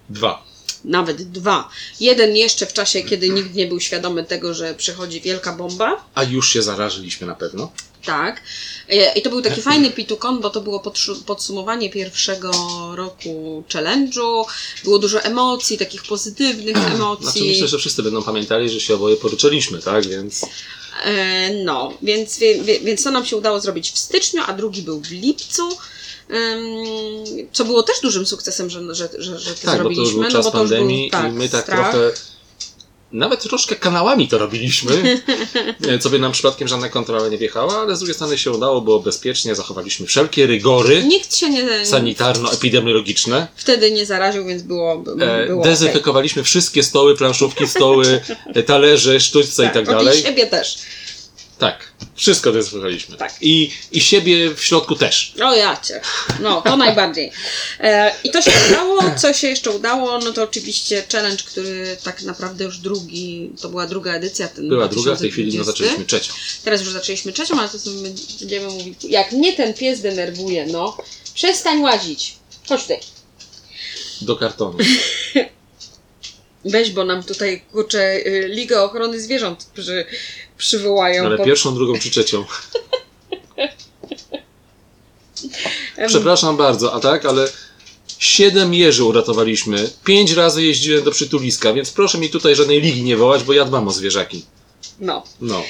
Dwa. Nawet dwa. Jeden jeszcze w czasie, kiedy nikt nie był świadomy tego, że przychodzi wielka bomba. A już się zarażyliśmy na pewno. Tak. E, I to był taki fajny pitukon, bo to było podsumowanie pierwszego roku challenge'u. Było dużo emocji, takich pozytywnych emocji. Znaczy myślę, że wszyscy będą pamiętali, że się oboje poruczyliśmy, tak? Więc no, więc, więc to nam się udało zrobić w styczniu, a drugi był w lipcu. Co było też dużym sukcesem, że, że, że, że to tak, bo to już zrobiliśmy. był czas no bo to już pandemii był, tak, i my tak strach. trochę nawet troszkę kanałami to robiliśmy, *laughs* co by nam przypadkiem żadna kontrola nie wjechała, ale z drugiej strony się udało, było bezpiecznie, zachowaliśmy wszelkie rygory Nikt się nie, sanitarno-epidemiologiczne. wtedy nie zaraził, więc było, E, było dezynfekowaliśmy wszystkie stoły, planszówki, stoły, *laughs* talerze, sztućce i tak od dalej. siebie też. Tak, wszystko dezynfekowaliśmy. Tak. I, I siebie w środku też. O ja cię. No, to *laughs* najbardziej. E, I to się udało. Co się jeszcze udało? No to oczywiście challenge, który tak naprawdę już drugi, to była druga edycja. Ten Była druga, w tej chwili no, 2020. zaczęliśmy trzecią. Teraz już zaczęliśmy trzecią, ale to sobie będziemy mówić. Jak mnie ten pies denerwuje, no. Przestań łazić. Chodź tutaj. Do kartonu. *laughs* Weź, bo nam tutaj, kurczę, y, Ligę Ochrony Zwierząt przy, przywołają. Ale pierwszą, drugą czy trzecią. Przepraszam bardzo, a tak, ale siedem jeży uratowaliśmy. Pięć razy jeździłem do przytuliska, więc proszę mi tutaj żadnej ligi nie wołać, bo ja dbam o zwierzaki. No. No.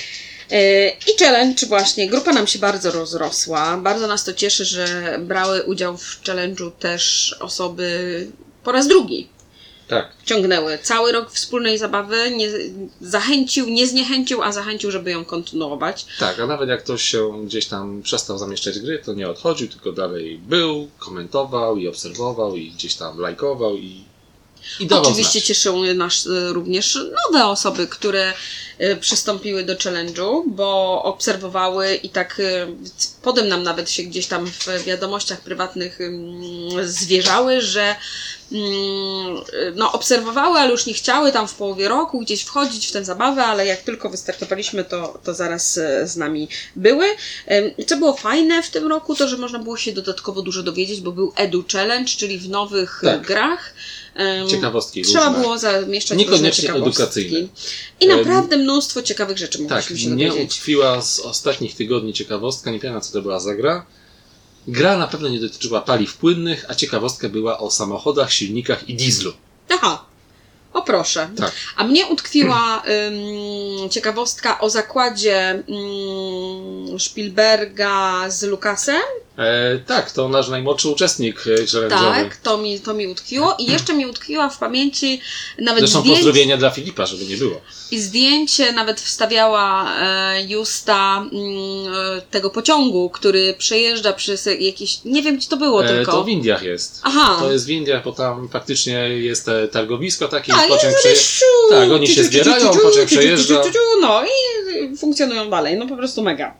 E, I challenge właśnie, grupa nam się bardzo rozrosła. Bardzo nas to cieszy, że brały udział w challenge'u też osoby po raz drugi. Tak. Ciągnęły cały rok wspólnej zabawy, nie, zachęcił, nie zniechęcił, a zachęcił, żeby ją kontynuować. Tak, a nawet jak ktoś się gdzieś tam przestał zamieszczać gry, to nie odchodził, tylko dalej był, komentował i obserwował i gdzieś tam lajkował i, Oczywiście znać. cieszą nas e, również nowe osoby, które e, przystąpiły do challenge'u, bo obserwowały i tak e, potem nam nawet się gdzieś tam w wiadomościach prywatnych mm, zwierzały, że no, obserwowały, ale już nie chciały tam w połowie roku gdzieś wchodzić w tę zabawę, ale jak tylko wystartowaliśmy, to, to zaraz e, z nami były. Co było fajne w tym roku, to że można było się dodatkowo dużo dowiedzieć, bo był Edu Challenge, czyli w nowych e, Tak. grach. Ciekawostki Trzeba różne. było zamieszczać Niekoniecznie edukacyjne. I naprawdę mnóstwo ciekawych rzeczy Tak, mogliśmy się mnie dowiedzieć. utkwiła z ostatnich tygodni ciekawostka, nie pamiętam co to była za gra. Gra na pewno nie dotyczyła paliw płynnych, a ciekawostka była o samochodach, silnikach i dieslu. Aha, o proszę. Tak. A mnie utkwiła ym, ciekawostka o zakładzie ym, Spielberga z Lukasem. E, tak, to nasz najmłodszy uczestnik e, challenge'owy. Tak, to mi, to mi utkwiło. I jeszcze mi utkwiła w pamięci nawet Zresztą zdjęcie, pozdrowienia dla Filipa, żeby nie było. i zdjęcie nawet wstawiała e, Justa mm, e, tego pociągu, który przejeżdża przez jakieś, nie wiem gdzie to było E, tylko. to w Indiach jest. Aha. To jest w Indiach, bo tam faktycznie jest e, targowisko takie Tak, i pociąg przeje... Tak, oni się zbierają, pociąg przejeżdża. No i funkcjonują dalej. No po prostu mega.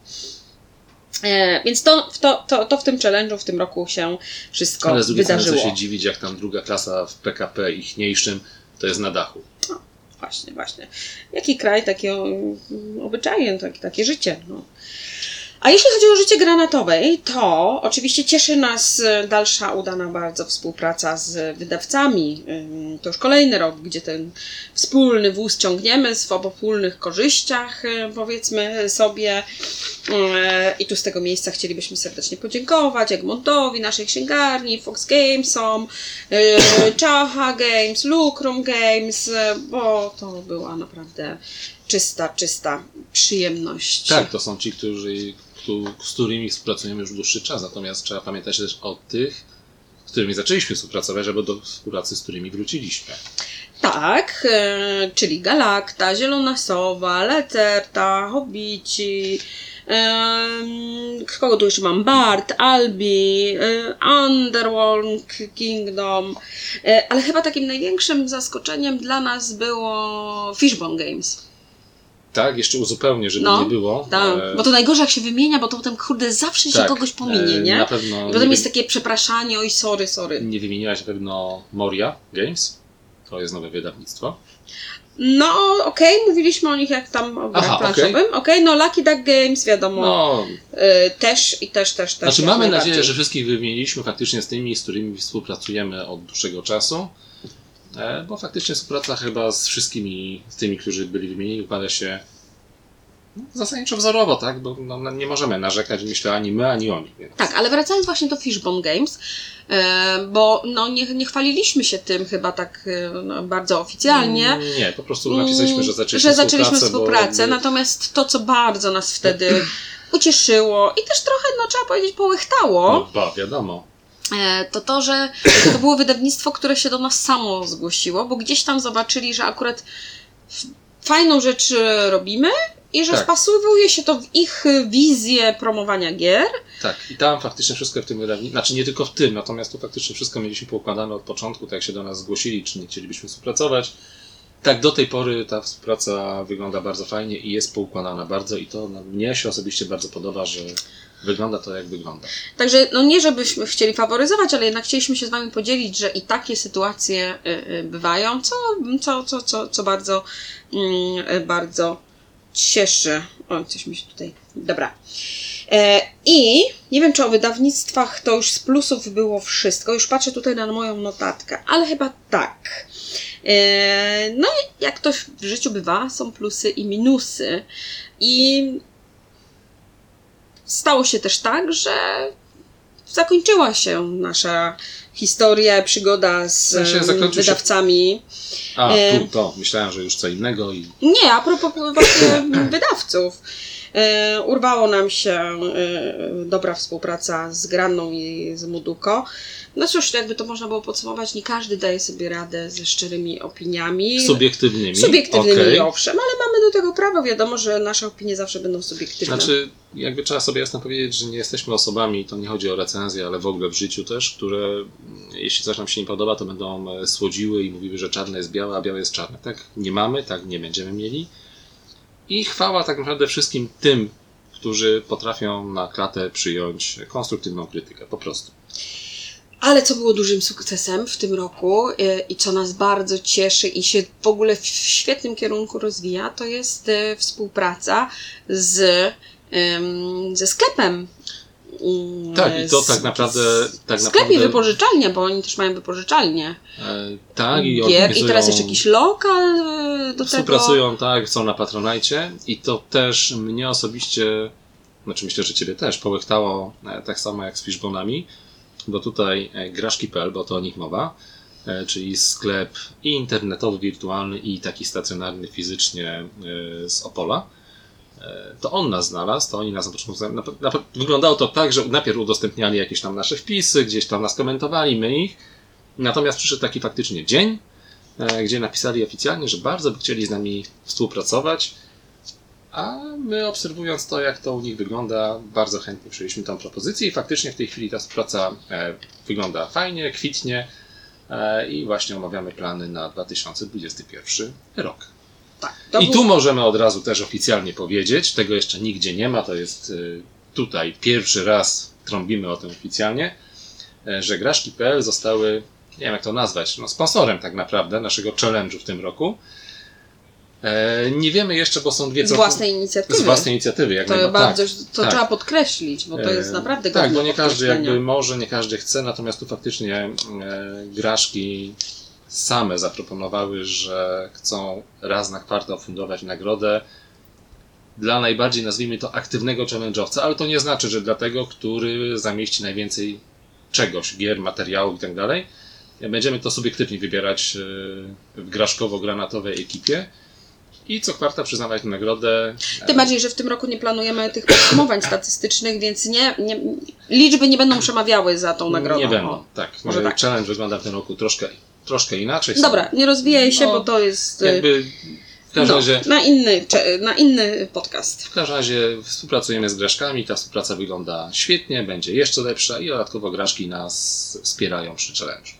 Więc to, to, to, to w tym challenge'u w tym roku się wszystko Ale z drugiej strony co wydarzyło. się dziwić, jak tam druga klasa w PKP ichniejszym, to jest na dachu. Właśnie, właśnie. Jaki kraj, takie obyczaje, takie, takie życie. No. A jeśli chodzi o życie granatowej, to oczywiście cieszy nas e, dalsza udana bardzo współpraca z wydawcami. To już kolejny rok, gdzie ten wspólny wóz ciągniemy z obopólnych korzyściach, e, powiedzmy sobie. E, I tu z tego miejsca chcielibyśmy serdecznie podziękować Egmontowi, naszej księgarni, Fox Gamesom, *coughs* Chaha Games, Lucrum Games, bo to była naprawdę czysta, czysta przyjemność. Tak, to są ci, którzy, któ- z którymi współpracujemy już dłuższy czas, natomiast trzeba pamiętać też o tych, z którymi zaczęliśmy współpracować, albo do współpracy, z którymi wróciliśmy. Tak, e, czyli Galakta, Zielona Sowa, Leterta, Hobbici, em, kogo tu jeszcze mam? Bart, Albi, e, Underworld Kingdom, e, ale chyba takim największym zaskoczeniem dla nas było Fishbone Games. Tak, jeszcze uzupełnię, żeby No, nie było. Tak, E, bo to najgorzej jak się wymienia, bo to potem kurde zawsze się tak, kogoś pominie, e, nie? Na pewno I nie, potem wy- jest takie przepraszanie, oj sorry, sorry. nie wymieniłaś na pewno Moria Games. To jest nowe wydawnictwo. No okej, mówiliśmy o nich jak tam o grach Aha, planszowym. Okej, no Lucky Duck Games wiadomo. No, Y, też i też, też, też. Znaczy mamy nadzieję, że wszystkich wymieniliśmy faktycznie z tymi, z którymi współpracujemy od dłuższego czasu. E, Bo faktycznie współpraca chyba z wszystkimi, z tymi, którzy byli wymienieni, układa się no, zasadniczo wzorowo, tak? Bo no, no, nie możemy narzekać, myślę, ani my, ani oni. Więc... Tak, ale wracając właśnie do Fishbone Games, e, bo no, nie, nie chwaliliśmy się tym chyba tak e, no, bardzo oficjalnie. Mm, Nie, po prostu napisaliśmy, że zaczęliśmy że zaczęliśmy współpracę. bo natomiast to, co bardzo nas wtedy ucieszyło i też trochę, no trzeba powiedzieć, połychtało, No, ba, wiadomo. E, to to, że to było wydawnictwo, które się do nas samo zgłosiło, bo gdzieś tam zobaczyli, że akurat fajną rzecz e, robimy i że Tak. wpasowuje się to w ich wizję promowania gier. Tak, i tam faktycznie wszystko w tym wydawnictwie, znaczy nie tylko w tym, natomiast tu faktycznie wszystko mieliśmy poukładane od początku, tak jak się do nas zgłosili, czy nie chcielibyśmy współpracować. Tak, do tej pory ta współpraca wygląda bardzo fajnie i jest poukładana bardzo i to mnie się osobiście bardzo podoba, że wygląda to jak wygląda. Także no nie żebyśmy chcieli faworyzować, ale jednak chcieliśmy się z Wami podzielić, że i takie sytuacje e, e, bywają, co, co, co, co, co bardzo, mm, bardzo cieszy. O, coś mi się tutaj... Dobra. E, I nie wiem, czy o wydawnictwach to już z plusów było wszystko. Już patrzę tutaj na moją notatkę, ale chyba tak. E, no jak to w życiu bywa, są plusy i minusy. I stało się też tak, że zakończyła się nasza historia, przygoda z W sensie em, zakończył się- wydawcami. A, E. tu to, myślałem, że już co innego i Nie, a propos właśnie *coughs* wydawców. E, urwało nam się e, dobra współpraca z Granną i z Muduko. No cóż, jakby to można było podsumować, nie każdy daje sobie radę ze szczerymi opiniami. subiektywnymi. Subiektywnymi, Okej. owszem, ale mamy do tego prawo. Wiadomo, że nasze opinie zawsze będą subiektywne. Znaczy, jakby trzeba sobie jasno powiedzieć, że nie jesteśmy osobami, to nie chodzi o recenzję, ale w ogóle w życiu też, które mm, jeśli coś nam się nie podoba, to będą e, słodziły i mówiły, że czarne jest białe, a białe jest czarne. Tak nie mamy, tak nie będziemy mieli. I chwała tak naprawdę wszystkim tym, którzy potrafią na klatę przyjąć konstruktywną krytykę, po prostu. Ale co było dużym sukcesem w tym roku e, i co nas bardzo cieszy i się w ogóle w świetnym kierunku rozwija, to jest e, współpraca z, ze sklepem. Tak, i to tak naprawdę- tak Sklep naprawdę- i wypożyczalnia, bo oni też mają wypożyczalnię E, tak, i gier. I teraz jeszcze jakiś lokal e, do tego. Współpracują, tak, są na Patronajcie i to też mnie osobiście, znaczy myślę, że Ciebie też połechtało e, tak samo jak z Fishbonami, bo tutaj e, Graszki.pl, bo to o nich mowa, e, czyli sklep i internetowy, wirtualny i taki stacjonarny fizycznie e, z Opola. To on nas znalazł, to oni nas na początku. Na, na, wyglądało to tak, że najpierw udostępniali jakieś tam nasze wpisy, gdzieś tam nas komentowali, my ich. Natomiast przyszedł taki faktycznie dzień, gdzie napisali oficjalnie, że bardzo by chcieli z nami współpracować, a my obserwując to, jak to u nich wygląda, bardzo chętnie przyjęliśmy tą propozycję i faktycznie w tej chwili ta współpraca e, wygląda fajnie, kwitnie e, i właśnie omawiamy plany na 2021 rok. Tak, I tu możemy od razu też oficjalnie powiedzieć, tego jeszcze nigdzie nie ma, to jest y, tutaj pierwszy raz trąbimy o tym oficjalnie, e, że Graszki.pl zostały, nie wiem jak to nazwać, no sponsorem tak naprawdę naszego challenge'u w tym roku. E, Nie wiemy jeszcze, bo są dwie z własnej inicjatywy. z własnej inicjatywy. Jak To bardzo, to tak. trzeba podkreślić, bo to jest E, naprawdę Tak, bo nie każdy jakby może, nie każdy chce, natomiast tu faktycznie e, graszki same zaproponowały, że chcą raz na kwartał fundować nagrodę dla najbardziej, nazwijmy to, aktywnego challenge'owca, ale to nie znaczy, że dla tego, który zamieści najwięcej czegoś, gier, materiałów i tak dalej. Będziemy to subiektywnie wybierać w graszkowo-granatowej ekipie i co kwarta przyznawać nagrodę. Tym bardziej, że w tym roku nie planujemy tych podsumowań statystycznych, więc nie, nie, liczby nie będą przemawiały za tą nagrodą. Nie będą, O. tak. Może tak. Challenge wygląda w tym roku troszkę, troszkę inaczej. Dobra, nie rozwijaj się, No, bo to jest y, Jakby w każdym no, razie na, inny, na inny podcast. W każdym razie współpracujemy z Graszkami, ta współpraca wygląda świetnie, będzie jeszcze lepsza i dodatkowo Graszki nas wspierają przy challenge.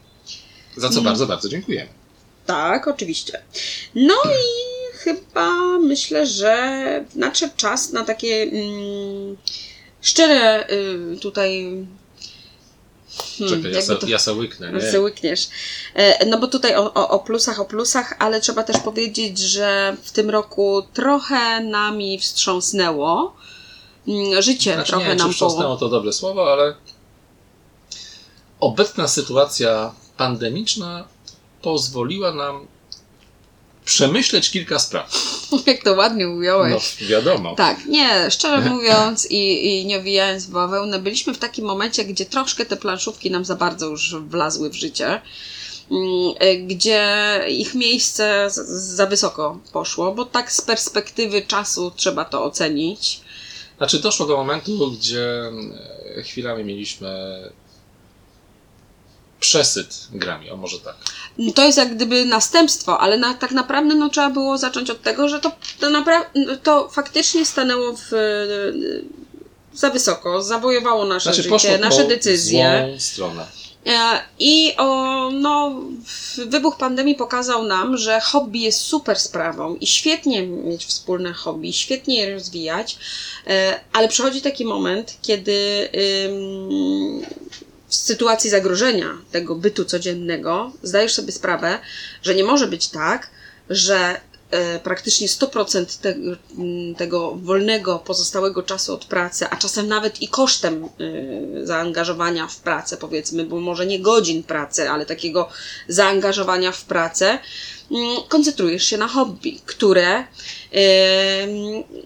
Za co Mm. bardzo, bardzo dziękujemy. Tak, oczywiście. No i chyba myślę, że nadszedł czas na takie mm, szczere y, tutaj. Hmm, Czekaj, ja, se, to- ja se łyknę, nie? se łykniesz. E, No bo tutaj o, o, o plusach, o plusach, ale trzeba też powiedzieć, że w tym roku trochę nami wstrząsnęło. Mm, Życie Znaczy, trochę nie nam wstrząsnęło to dobre słowo, ale obecna sytuacja pandemiczna pozwoliła nam przemyśleć kilka spraw. *laughs* Jak to ładnie ująłeś. No, wiadomo. Tak, nie, szczerze mówiąc i, i nie owijając w bawełnę, byliśmy w takim momencie, gdzie troszkę te planszówki nam za bardzo już wlazły w życie, mm, gdzie ich miejsce za wysoko poszło, bo tak z perspektywy czasu trzeba to ocenić. Znaczy doszło do momentu, gdzie e, chwilami mieliśmy przesyt grami, o może tak. To jest jak gdyby następstwo, ale na, tak naprawdę no, trzeba było zacząć od tego, że to, to, napra- to faktycznie stanęło w, za wysoko, zawojowało nasze Znaczy życie, nasze decyzje. złą stronę. E, I o, no, wybuch pandemii pokazał nam, że hobby jest super sprawą i świetnie mieć wspólne hobby, świetnie je rozwijać, e, ale przychodzi taki moment, kiedy ym, w sytuacji zagrożenia tego bytu codziennego zdajesz sobie sprawę, że nie może być tak, że e, praktycznie 100% te, m, tego wolnego, pozostałego czasu od pracy, a czasem nawet i kosztem y, zaangażowania w pracę, powiedzmy, bo może nie godzin pracy, ale takiego zaangażowania w pracę, mm, koncentrujesz się na hobby, które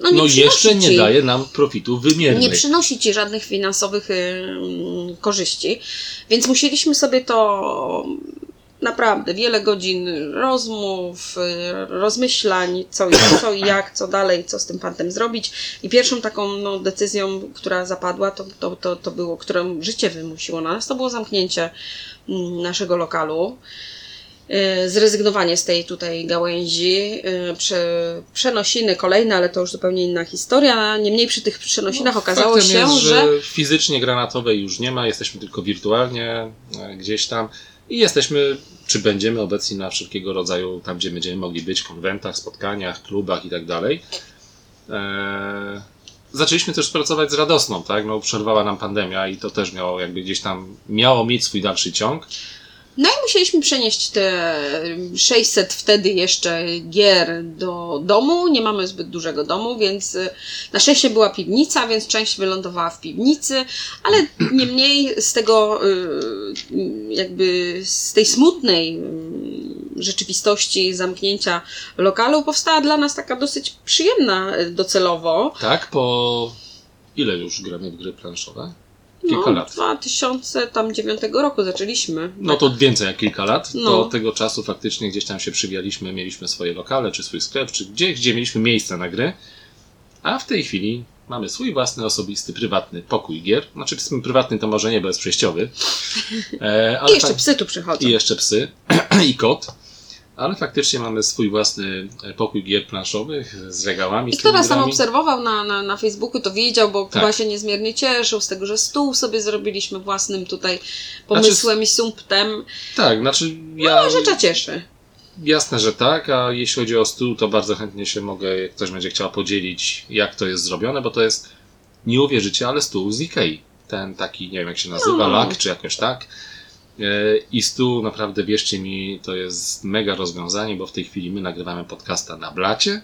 no, nie No jeszcze nie ci, daje nam profitu wymiernych. nie przynosi ci żadnych finansowych mm, korzyści, więc musieliśmy sobie to naprawdę wiele godzin rozmów, y, rozmyślań, co i, co i jak, co dalej, co z tym fantem zrobić. I pierwszą taką no, decyzją, która zapadła, to, to, to, to było, którą życie wymusiło na nas, to było zamknięcie mm, naszego lokalu. Y, Zrezygnowanie z tej tutaj gałęzi, y, prze, przenosiny kolejne, ale to już zupełnie inna historia. Niemniej przy tych przenosinach okazało No, Faktem się, jest, że fizycznie granatowej już nie ma, jesteśmy tylko wirtualnie e, gdzieś tam i jesteśmy, czy będziemy obecni na wszelkiego rodzaju, tam gdzie będziemy mogli być, konwentach, spotkaniach, klubach i tak dalej. Eee, zaczęliśmy też pracować z Radosną, tak? No, przerwała nam pandemia i to też miało jakby gdzieś tam, miało mieć swój dalszy ciąg. No i musieliśmy przenieść te 600 wtedy jeszcze gier do domu. Nie mamy zbyt dużego domu, więc y, na szczęście była piwnica, więc część wylądowała w piwnicy, ale niemniej z tego y, jakby z tej smutnej y, rzeczywistości zamknięcia lokalu powstała dla nas taka dosyć przyjemna docelowo. Tak, po ile już gramy w gry planszowe? Kilka no, lat. 2009 roku zaczęliśmy. No to więcej jak kilka lat. No. Do tego czasu faktycznie gdzieś tam się przywijaliśmy, mieliśmy swoje lokale, czy swój sklep, czy gdzieś, gdzie mieliśmy miejsce na gry. A w tej chwili mamy swój własny, osobisty, prywatny pokój gier. Znaczy, prywatny to może nie, bo jest przejściowy. E, I jeszcze fak- psy tu przychodzą. I jeszcze psy. *clears throat* I kot. Ale faktycznie mamy swój własny e, pokój gier planszowych z regałami. I kto nas tam obserwował na, na, na Facebooku, to wiedział, bo Tak. chyba się niezmiernie cieszył z tego, że stół sobie zrobiliśmy własnym tutaj pomysłem i sumptem. Tak, znaczy ja... No, rzecza cieszy. Jasne, że tak, a jeśli chodzi o stół, to bardzo chętnie się mogę, jak ktoś będzie chciał podzielić, jak to jest zrobione, bo to jest, nie uwierzycie, ale stół z Ikei. Ten taki, nie wiem jak się nazywa, No. lak czy jakoś tak. E, I stół, naprawdę wierzcie mi, to jest mega rozwiązanie, bo w tej chwili my nagrywamy podcasta na blacie,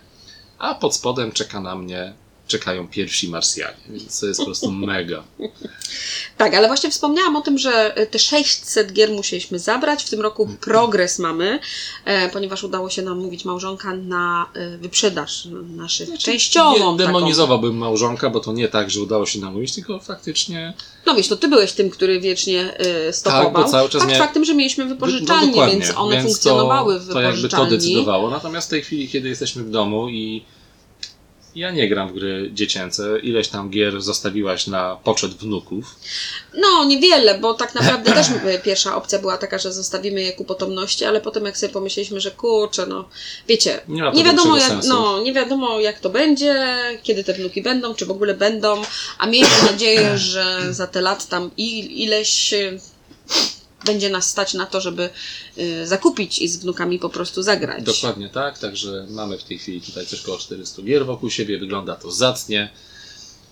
a pod spodem czeka na mnie czekają pierwsi Marsjanie, więc to jest po prostu *laughs* mega. Tak, ale właśnie wspomniałam o tym, że te 600 gier musieliśmy zabrać. W tym roku progres mamy, e, ponieważ udało się nam mówić małżonka na e, wyprzedaż naszych częściową. Nie taką. demonizowałbym małżonka, bo to nie tak, że udało się namówić, tylko faktycznie No wiesz, to ty byłeś tym, który wiecznie stopował. Tak, bo cały czas Fakt mia- faktem, że mieliśmy wypożyczalnie, No, więc one Więc funkcjonowały w to, to jakby to wypożyczalni. decydowało. Natomiast w tej chwili, kiedy jesteśmy w domu i ja nie gram w gry dziecięce, ileś tam gier zostawiłaś na poczet wnuków. No, niewiele, bo tak naprawdę też *laughs* pierwsza opcja była taka, że zostawimy je ku potomności, ale potem jak sobie pomyśleliśmy, że kurczę, no wiecie, Nie nie wiadomo, jak, sensu. no, nie wiadomo jak to będzie, kiedy te wnuki będą, czy w ogóle będą, a miejmy nadzieję, *clears throat* że za te lat tam ileś będzie nas stać na to, żeby y, zakupić i z wnukami po prostu zagrać. Dokładnie tak, także mamy w tej chwili tutaj coś koło 400 gier wokół siebie, wygląda to zacnie.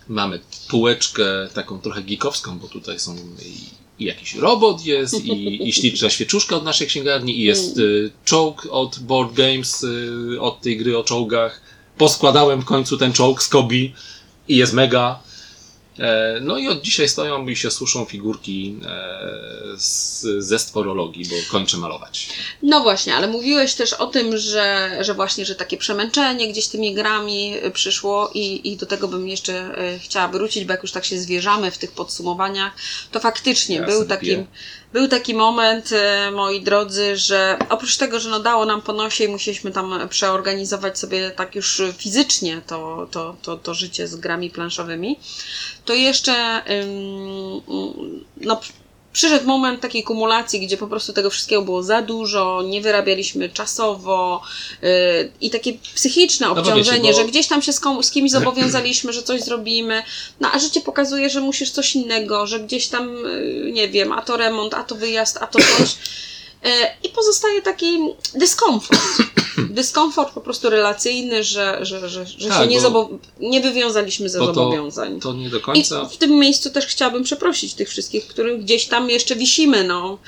Mamy półeczkę taką trochę geekowską, bo tutaj są i, i jakiś robot jest, i, i *laughs* śliczna świeczuszka od naszej księgarni, i jest y, czołg od Board Games, y, od tej gry o czołgach. Poskładałem w końcu ten czołg z Kobi i jest mega. E, No i od dzisiaj stoją i się suszą figurki e, z, ze stworologii, bo kończę malować. No właśnie, ale mówiłeś też o tym, że, że właśnie, że takie przemęczenie gdzieś tymi grami przyszło i, i do tego bym jeszcze y, chciała wrócić, bo jak już tak się zwierzamy w tych podsumowaniach, to faktycznie Ja był sobie taki, piję. Był taki moment, y, moi drodzy, że oprócz tego, że no dało nam po nosie i musieliśmy tam przeorganizować sobie tak już fizycznie to, to, to, to życie z grami planszowymi, to jeszcze no, przyszedł moment takiej kumulacji, gdzie po prostu tego wszystkiego było za dużo, nie wyrabialiśmy czasowo yy, i takie psychiczne bo obciążenie, wiecie, bo- że gdzieś tam się z, z kimś *clears throat* zobowiązaliśmy, że coś zrobimy, no a życie pokazuje, że musisz coś innego, że gdzieś tam, yy, nie wiem, a to remont, a to wyjazd, a to coś. Yy, I pozostaje taki dyskomfort. Dyskomfort po prostu relacyjny, że, że, że, że Tak, się nie, nie wywiązaliśmy ze Bo to- zobowiązań. To nie do I końca. w tym miejscu też chciałabym przeprosić tych wszystkich, których gdzieś tam jeszcze wisimy, no,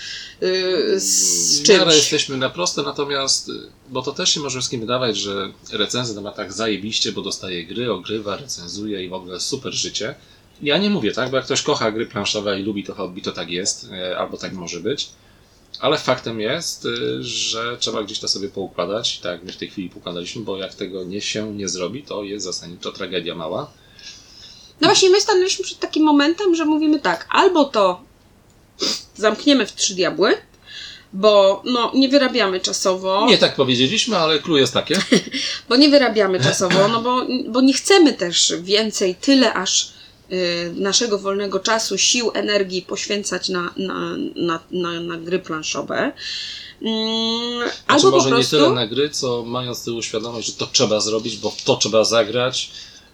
yy, z W czymś. jesteśmy na proste, natomiast, y, bo to też się może wszystkim wydawać, że recenzent ma tak zajebiście, bo dostaje gry, ogrywa, recenzuje i w ogóle super życie. Ja nie mówię tak, bo jak ktoś kocha gry planszowe i lubi to hobby, to tak jest, e, albo tak może być. Ale faktem jest, y, że trzeba gdzieś to sobie poukładać, tak jak my w tej chwili poukładaliśmy, bo jak tego nie się nie zrobi, to jest zasadniczo tragedia mała. No właśnie, my stanęliśmy przed takim momentem, że mówimy tak, albo to zamkniemy w trzy diabły, bo no, nie wyrabiamy czasowo, Nie tak powiedzieliśmy, ale clue jest takie. *laughs* bo nie wyrabiamy czasowo, no bo, bo nie chcemy też więcej, tyle aż naszego wolnego czasu, sił, energii poświęcać na, na, na, na, na gry planszowe. Mm, Znaczy albo może po prostu... nie tyle na gry, co mając tyłu świadomość, że to trzeba zrobić, bo to trzeba zagrać,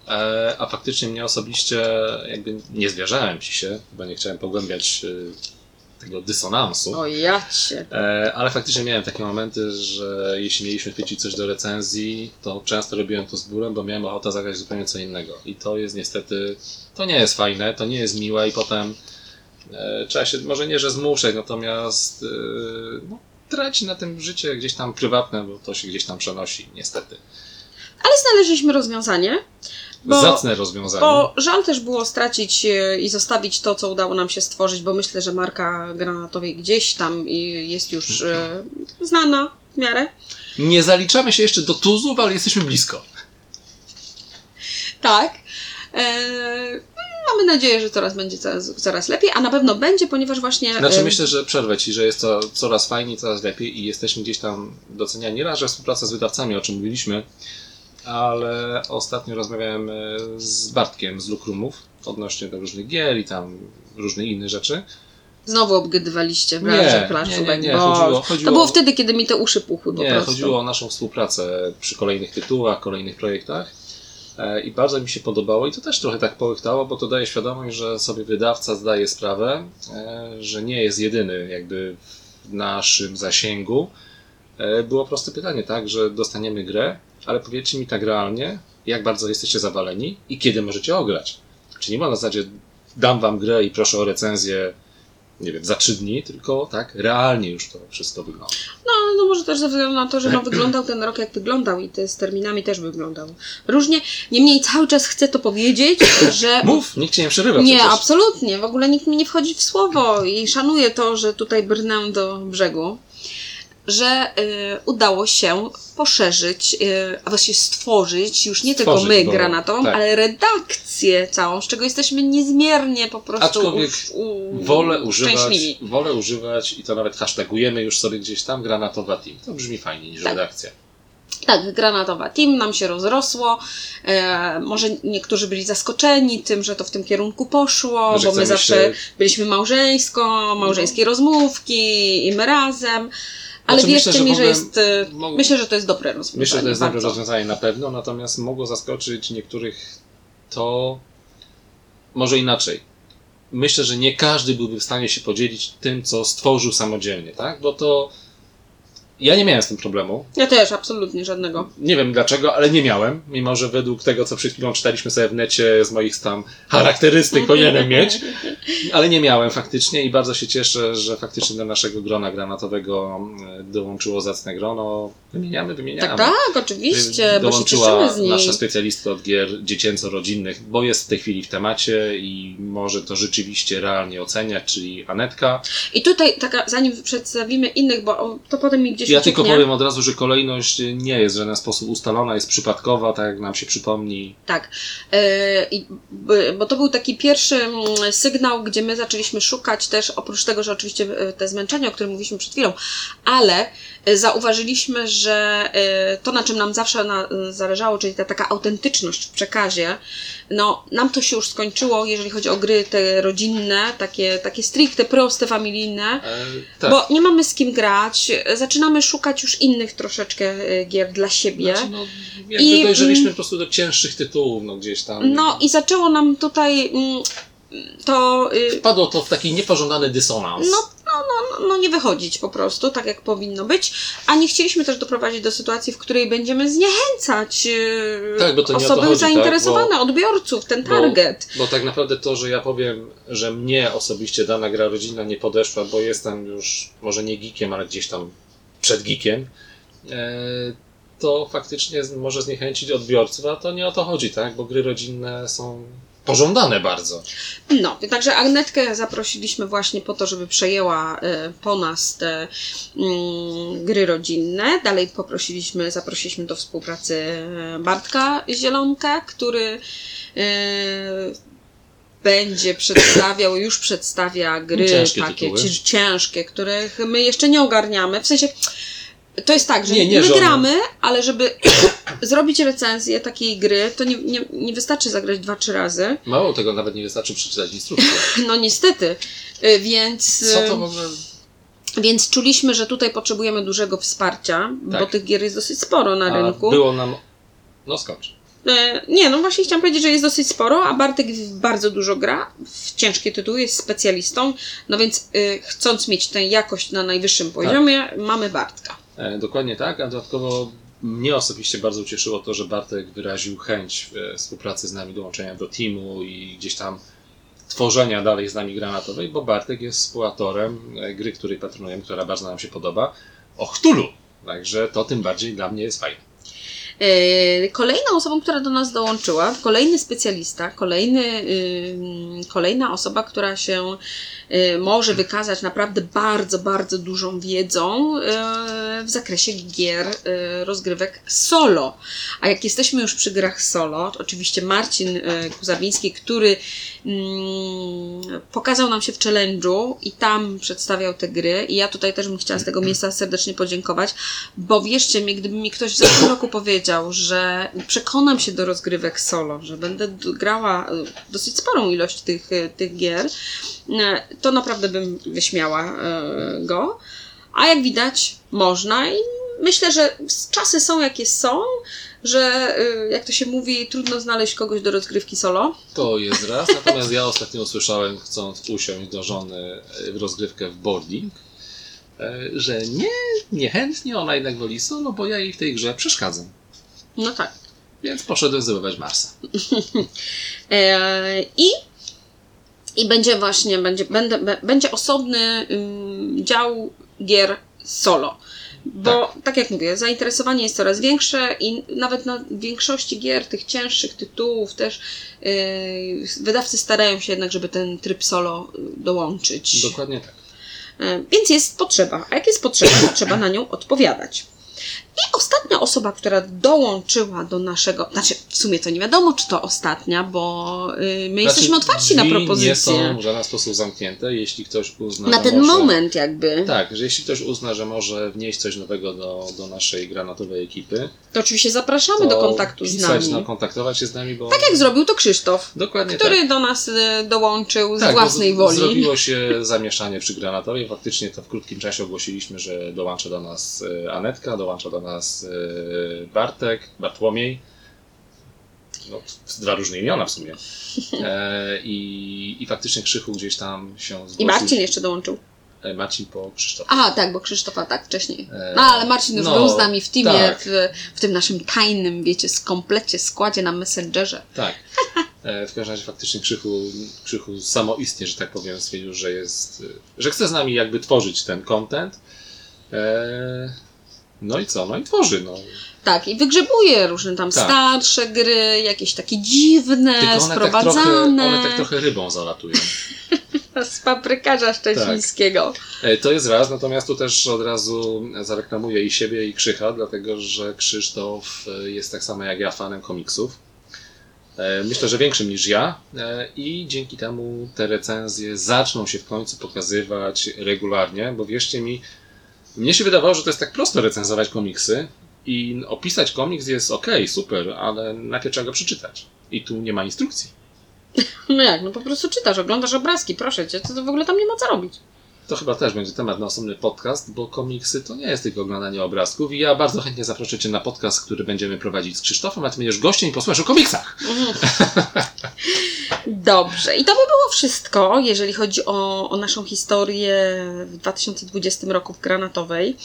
e, a faktycznie mnie osobiście jakby nie zwierzałem ci się, bo nie chciałem pogłębiać e, tego dysonansu, O ja cię. e, ale faktycznie miałem takie momenty, że jeśli mieliśmy chwycić coś do recenzji, to często robiłem to z bólem, bo miałem ochotę zagrać zupełnie co innego. I to jest niestety, to nie jest fajne, to nie jest miłe i potem e, trzeba się, może nie, że zmuszać, natomiast e, no, traci na tym życie gdzieś tam prywatne, bo to się gdzieś tam przenosi, niestety. Ale znaleźliśmy rozwiązanie. Bo, Zacne rozwiązanie. bo żal też było stracić e, i zostawić to, co udało nam się stworzyć, bo myślę, że marka granatowej gdzieś tam jest już e, znana w miarę. Nie zaliczamy się jeszcze do tuzów, ale jesteśmy blisko. Tak. E, mamy nadzieję, że coraz będzie coraz, coraz lepiej, a na pewno będzie, ponieważ właśnie. Znaczy myślę, że przerwę Ci, że jest to coraz fajniej, coraz lepiej i jesteśmy gdzieś tam doceniani. Nie raz, że współpraca z wydawcami, o czym mówiliśmy, ale ostatnio rozmawiałem e, z Bartkiem z Lukrumów odnośnie do różnych gier i tam różnych innych rzeczy. Znowu obgadywaliście w Nie, branży nie, nie, nie, chodziło- chodziło- To było wtedy, kiedy mi te uszy puchły po Nie, prostu. chodziło o naszą współpracę przy kolejnych tytułach, kolejnych projektach. E, I bardzo mi się podobało i to też trochę tak połychtało, bo to daje świadomość, że sobie wydawca zdaje sprawę, e, że nie jest jedyny jakby w naszym zasięgu. E, Było proste pytanie, tak, że dostaniemy grę, ale powiedzcie mi tak realnie, jak bardzo jesteście zawaleni i kiedy możecie ograć. Czy nie ma na zasadzie dam wam grę i proszę o recenzję nie wiem, za trzy dni, tylko tak realnie już to wszystko wygląda. No, no może też ze względu na to, że no, wyglądał ten rok jak wyglądał i te z terminami też wyglądał różnie. Niemniej cały czas chcę to powiedzieć, *coughs* że... Mów, nikt cię nie przerywa Nie, przecież. absolutnie. W ogóle nikt mi nie wchodzi w słowo i szanuję to, że tutaj brnę do brzegu, że y, udało się poszerzyć, y, a właściwie stworzyć już nie tylko Stworzyć, my bo- granatową, tak. ale redakcję całą, z czego jesteśmy niezmiernie po prostu Aczkolwiek usz- u- Wolę używać, wolę używać i to nawet hashtagujemy już sobie gdzieś tam granatowa team. To brzmi fajniej niż Tak. redakcja. Tak, granatowa team nam się rozrosło. E, może niektórzy byli zaskoczeni tym, że to w tym kierunku poszło, Że bo my zawsze się- byliśmy małżeńsko, małżeńskie rozmówki i my razem. Ale Znaczy, wierzcie myślę, że mi, że jest. e, mogą- Myślę, że to jest dobre rozwiązanie. Myślę, że to jest dobre bardzo. rozwiązanie na pewno, natomiast mogło zaskoczyć niektórych to może inaczej. Myślę, że nie każdy byłby w stanie się podzielić tym, co stworzył samodzielnie, tak? Bo to ja nie miałem z tym problemu. Ja też, absolutnie żadnego. Nie wiem dlaczego, ale nie miałem, mimo że według tego, co przed chwilą czytaliśmy sobie w necie z moich tam charakterystyk powinienem *laughs* mieć, ale nie miałem faktycznie i bardzo się cieszę, że faktycznie do naszego grona granatowego e, dołączyło zacne grono. Wymieniamy, wymieniamy. Tak, tak, oczywiście, bo się Dołączyła niej. nasza specjalistka od gier dziecięco-rodzinnych, bo jest w tej chwili w temacie i może to rzeczywiście realnie oceniać, czyli Anetka. I tutaj, taka, zanim przedstawimy innych, bo to potem mi gdzieś Ja tylko ucieknie. powiem od razu, że kolejność nie jest w żaden sposób ustalona, jest przypadkowa, tak jak nam się przypomni. Tak. E, bo to był taki pierwszy mm, sygnał, gdzie my zaczęliśmy szukać też, oprócz tego, że oczywiście e, te zmęczenia, o którym mówiliśmy przed chwilą, ale zauważyliśmy, że e, to, na czym nam zawsze na, zależało, czyli ta taka autentyczność w przekazie, no nam to się już skończyło, jeżeli chodzi o gry te rodzinne, takie, takie stricte, proste, familijne. E, tak. Bo nie mamy z kim grać, zaczynamy szukać już innych troszeczkę e, gier dla siebie. Znaczy, no, jakby I- dojrzeliśmy po prostu do cięższych tytułów, no gdzieś tam. No i zaczęło nam tutaj mm, to. y, Wpadło to w taki niepożądany dysonans. No, no, no, no, nie wychodzić po prostu, tak jak powinno być. A nie chcieliśmy też doprowadzić do sytuacji, w której będziemy zniechęcać y, Tak, bo osoby chodzi, zainteresowane, tak, odbiorców, ten Bo- target. Bo tak naprawdę to, że ja powiem, że mnie osobiście dana gra rodzinna nie podeszła, bo jestem już może nie geekiem, ale gdzieś tam przed geekiem, e, to faktycznie może zniechęcić odbiorców, a to nie o to chodzi, tak? Bo gry rodzinne są pożądane bardzo. No, także Agnetkę zaprosiliśmy właśnie po to, żeby przejęła e, po nas te mm, gry rodzinne. Dalej poprosiliśmy, zaprosiliśmy do współpracy e, Bartka Zielonka, który e, będzie przedstawiał, już przedstawia gry Ciężkie takie tytuły. ci- ciężkie, których my jeszcze nie ogarniamy. W sensie to jest tak, że Nie, nie, my że one- gramy, ale żeby *coughs* zrobić recenzję takiej gry, to nie, nie, nie wystarczy zagrać dwa, trzy razy. Mało tego, nawet nie wystarczy przeczytać instrukcję. *laughs* No niestety. Y, Więc, Co y, to w ogóle... więc czuliśmy, że tutaj potrzebujemy dużego wsparcia, bo Tak. tych gier jest dosyć sporo na A rynku. było nam... No skocz. E, Nie, no właśnie chciałam powiedzieć, że jest dosyć sporo, a Bartek bardzo dużo gra w ciężkie tytuły, jest specjalistą, no więc y, chcąc mieć tę jakość na najwyższym poziomie, mamy Bartka. E, dokładnie tak, a dodatkowo mnie osobiście bardzo ucieszyło to, że Bartek wyraził chęć e, współpracy z nami, dołączenia do teamu i gdzieś tam tworzenia dalej z nami granatowej, bo Bartek jest współautorem e, gry, której patronujemy, która bardzo nam się podoba, o Cthulhu. Także to tym bardziej dla mnie jest fajne. E, Kolejną osobą, która do nas dołączyła, kolejny specjalista, kolejny, ym, kolejna osoba, która się y, może wykazać naprawdę bardzo, bardzo dużą wiedzą w zakresie gier, rozgrywek solo. A jak jesteśmy już przy grach solo, to oczywiście Marcin Kuzawiński, który mm, pokazał nam się w challenge'u i tam przedstawiał te gry i ja tutaj też bym chciała z tego miejsca serdecznie podziękować, bo wierzcie mi, gdyby mi ktoś w zeszłym roku powiedział, że przekonam się do rozgrywek solo, że będę grała y, dosyć sporą ilość tych, y, tych gier, y, to naprawdę bym wyśmiała go. A jak widać, można i myślę, że czasy są jakie są, że jak to się mówi, trudno znaleźć kogoś do rozgrywki solo. To jest raz, natomiast ja ostatnio usłyszałem, chcąc usiąść do żony e, w rozgrywkę w boarding, e, że nie, niechętnie ona jednak woli solo, bo ja jej w tej grze przeszkadzam. No tak. Więc poszedłem zdobywać Marsa. *laughs* E, I, I będzie właśnie, będzie, będę, będzie osobny ym, dział gier solo. Bo tak. jak mówię, zainteresowanie jest coraz większe i nawet na większości gier, tych cięższych tytułów też yy, wydawcy starają się jednak, żeby ten tryb solo y, dołączyć. Dokładnie tak. Yy, więc jest potrzeba. A jak jest potrzeba, to trzeba na nią odpowiadać. I ostatnia osoba, która dołączyła do naszego, znaczy w sumie to nie wiadomo, czy to ostatnia, bo yy, my Znaczy, jesteśmy otwarci na propozycje. nie są w żaden sposób zamknięte, jeśli ktoś uzna, Na ten może... moment jakby. Tak, że jeśli ktoś uzna, że może wnieść coś nowego do, do naszej granatowej ekipy, To oczywiście zapraszamy do kontaktu z nami. No, kontaktować się z nami, bo... Tak jak zrobił to Krzysztof, Dokładnie który tak. do nas y, dołączył z Tak, bo własnej z- woli. Zrobiło się zamieszanie przy Granatowie. Faktycznie to w krótkim czasie ogłosiliśmy, że dołącza do nas e, Anetka, dołącza do nas e, Bartek, Bartłomiej. No, dwa różne imiona w sumie. *laughs* E, i, I faktycznie Krzychu gdzieś tam się zgłosił. I Marcin jeszcze dołączył. E, Marcin po Krzysztof. Aha, tak, bo Krzysztofa tak wcześniej. E, No, ale Marcin już no, był z nami w teamie, tak. w, w tym naszym tajnym, wiecie, skomplecie, składzie na Messengerze. Tak. *laughs* W każdym razie faktycznie Krzychu, Krzychu samoistnie, że tak powiem, stwierdził, że jest, że chce z nami jakby tworzyć ten content. No i co? No i tworzy. No. Tak, i wygrzebuje różne tam Tak. starsze gry, jakieś takie dziwne, Tylko one tak, trochę, sprowadzane. one tak trochę rybą zalatują. *laughs* Z paprykarza szczecińskiego. E, To jest raz, natomiast tu też od razu zareklamuję i siebie, i Krzycha, dlatego że Krzysztof e, jest tak samo jak ja fanem komiksów. E, Myślę, że większym niż ja i dzięki temu te recenzje zaczną się w końcu pokazywać regularnie, bo wierzcie mi, mnie się wydawało, że to jest tak prosto recenzować komiksy i opisać komiks jest ok, super, ale najpierw trzeba go przeczytać. I tu nie ma instrukcji. *laughs* No jak, no po prostu czytasz, oglądasz obrazki, proszę cię, to, to w ogóle tam nie ma co robić. To chyba też będzie temat na osobny podcast, bo komiksy to nie jest tylko oglądanie obrazków i ja bardzo chętnie zaproszę Cię na podcast, który będziemy prowadzić z Krzysztofem, a Ty będziesz gościem i posłuchasz o komiksach. *laughs* Dobrze, i to by było wszystko, jeżeli chodzi o, o naszą historię w 2020 roku w Granatowej.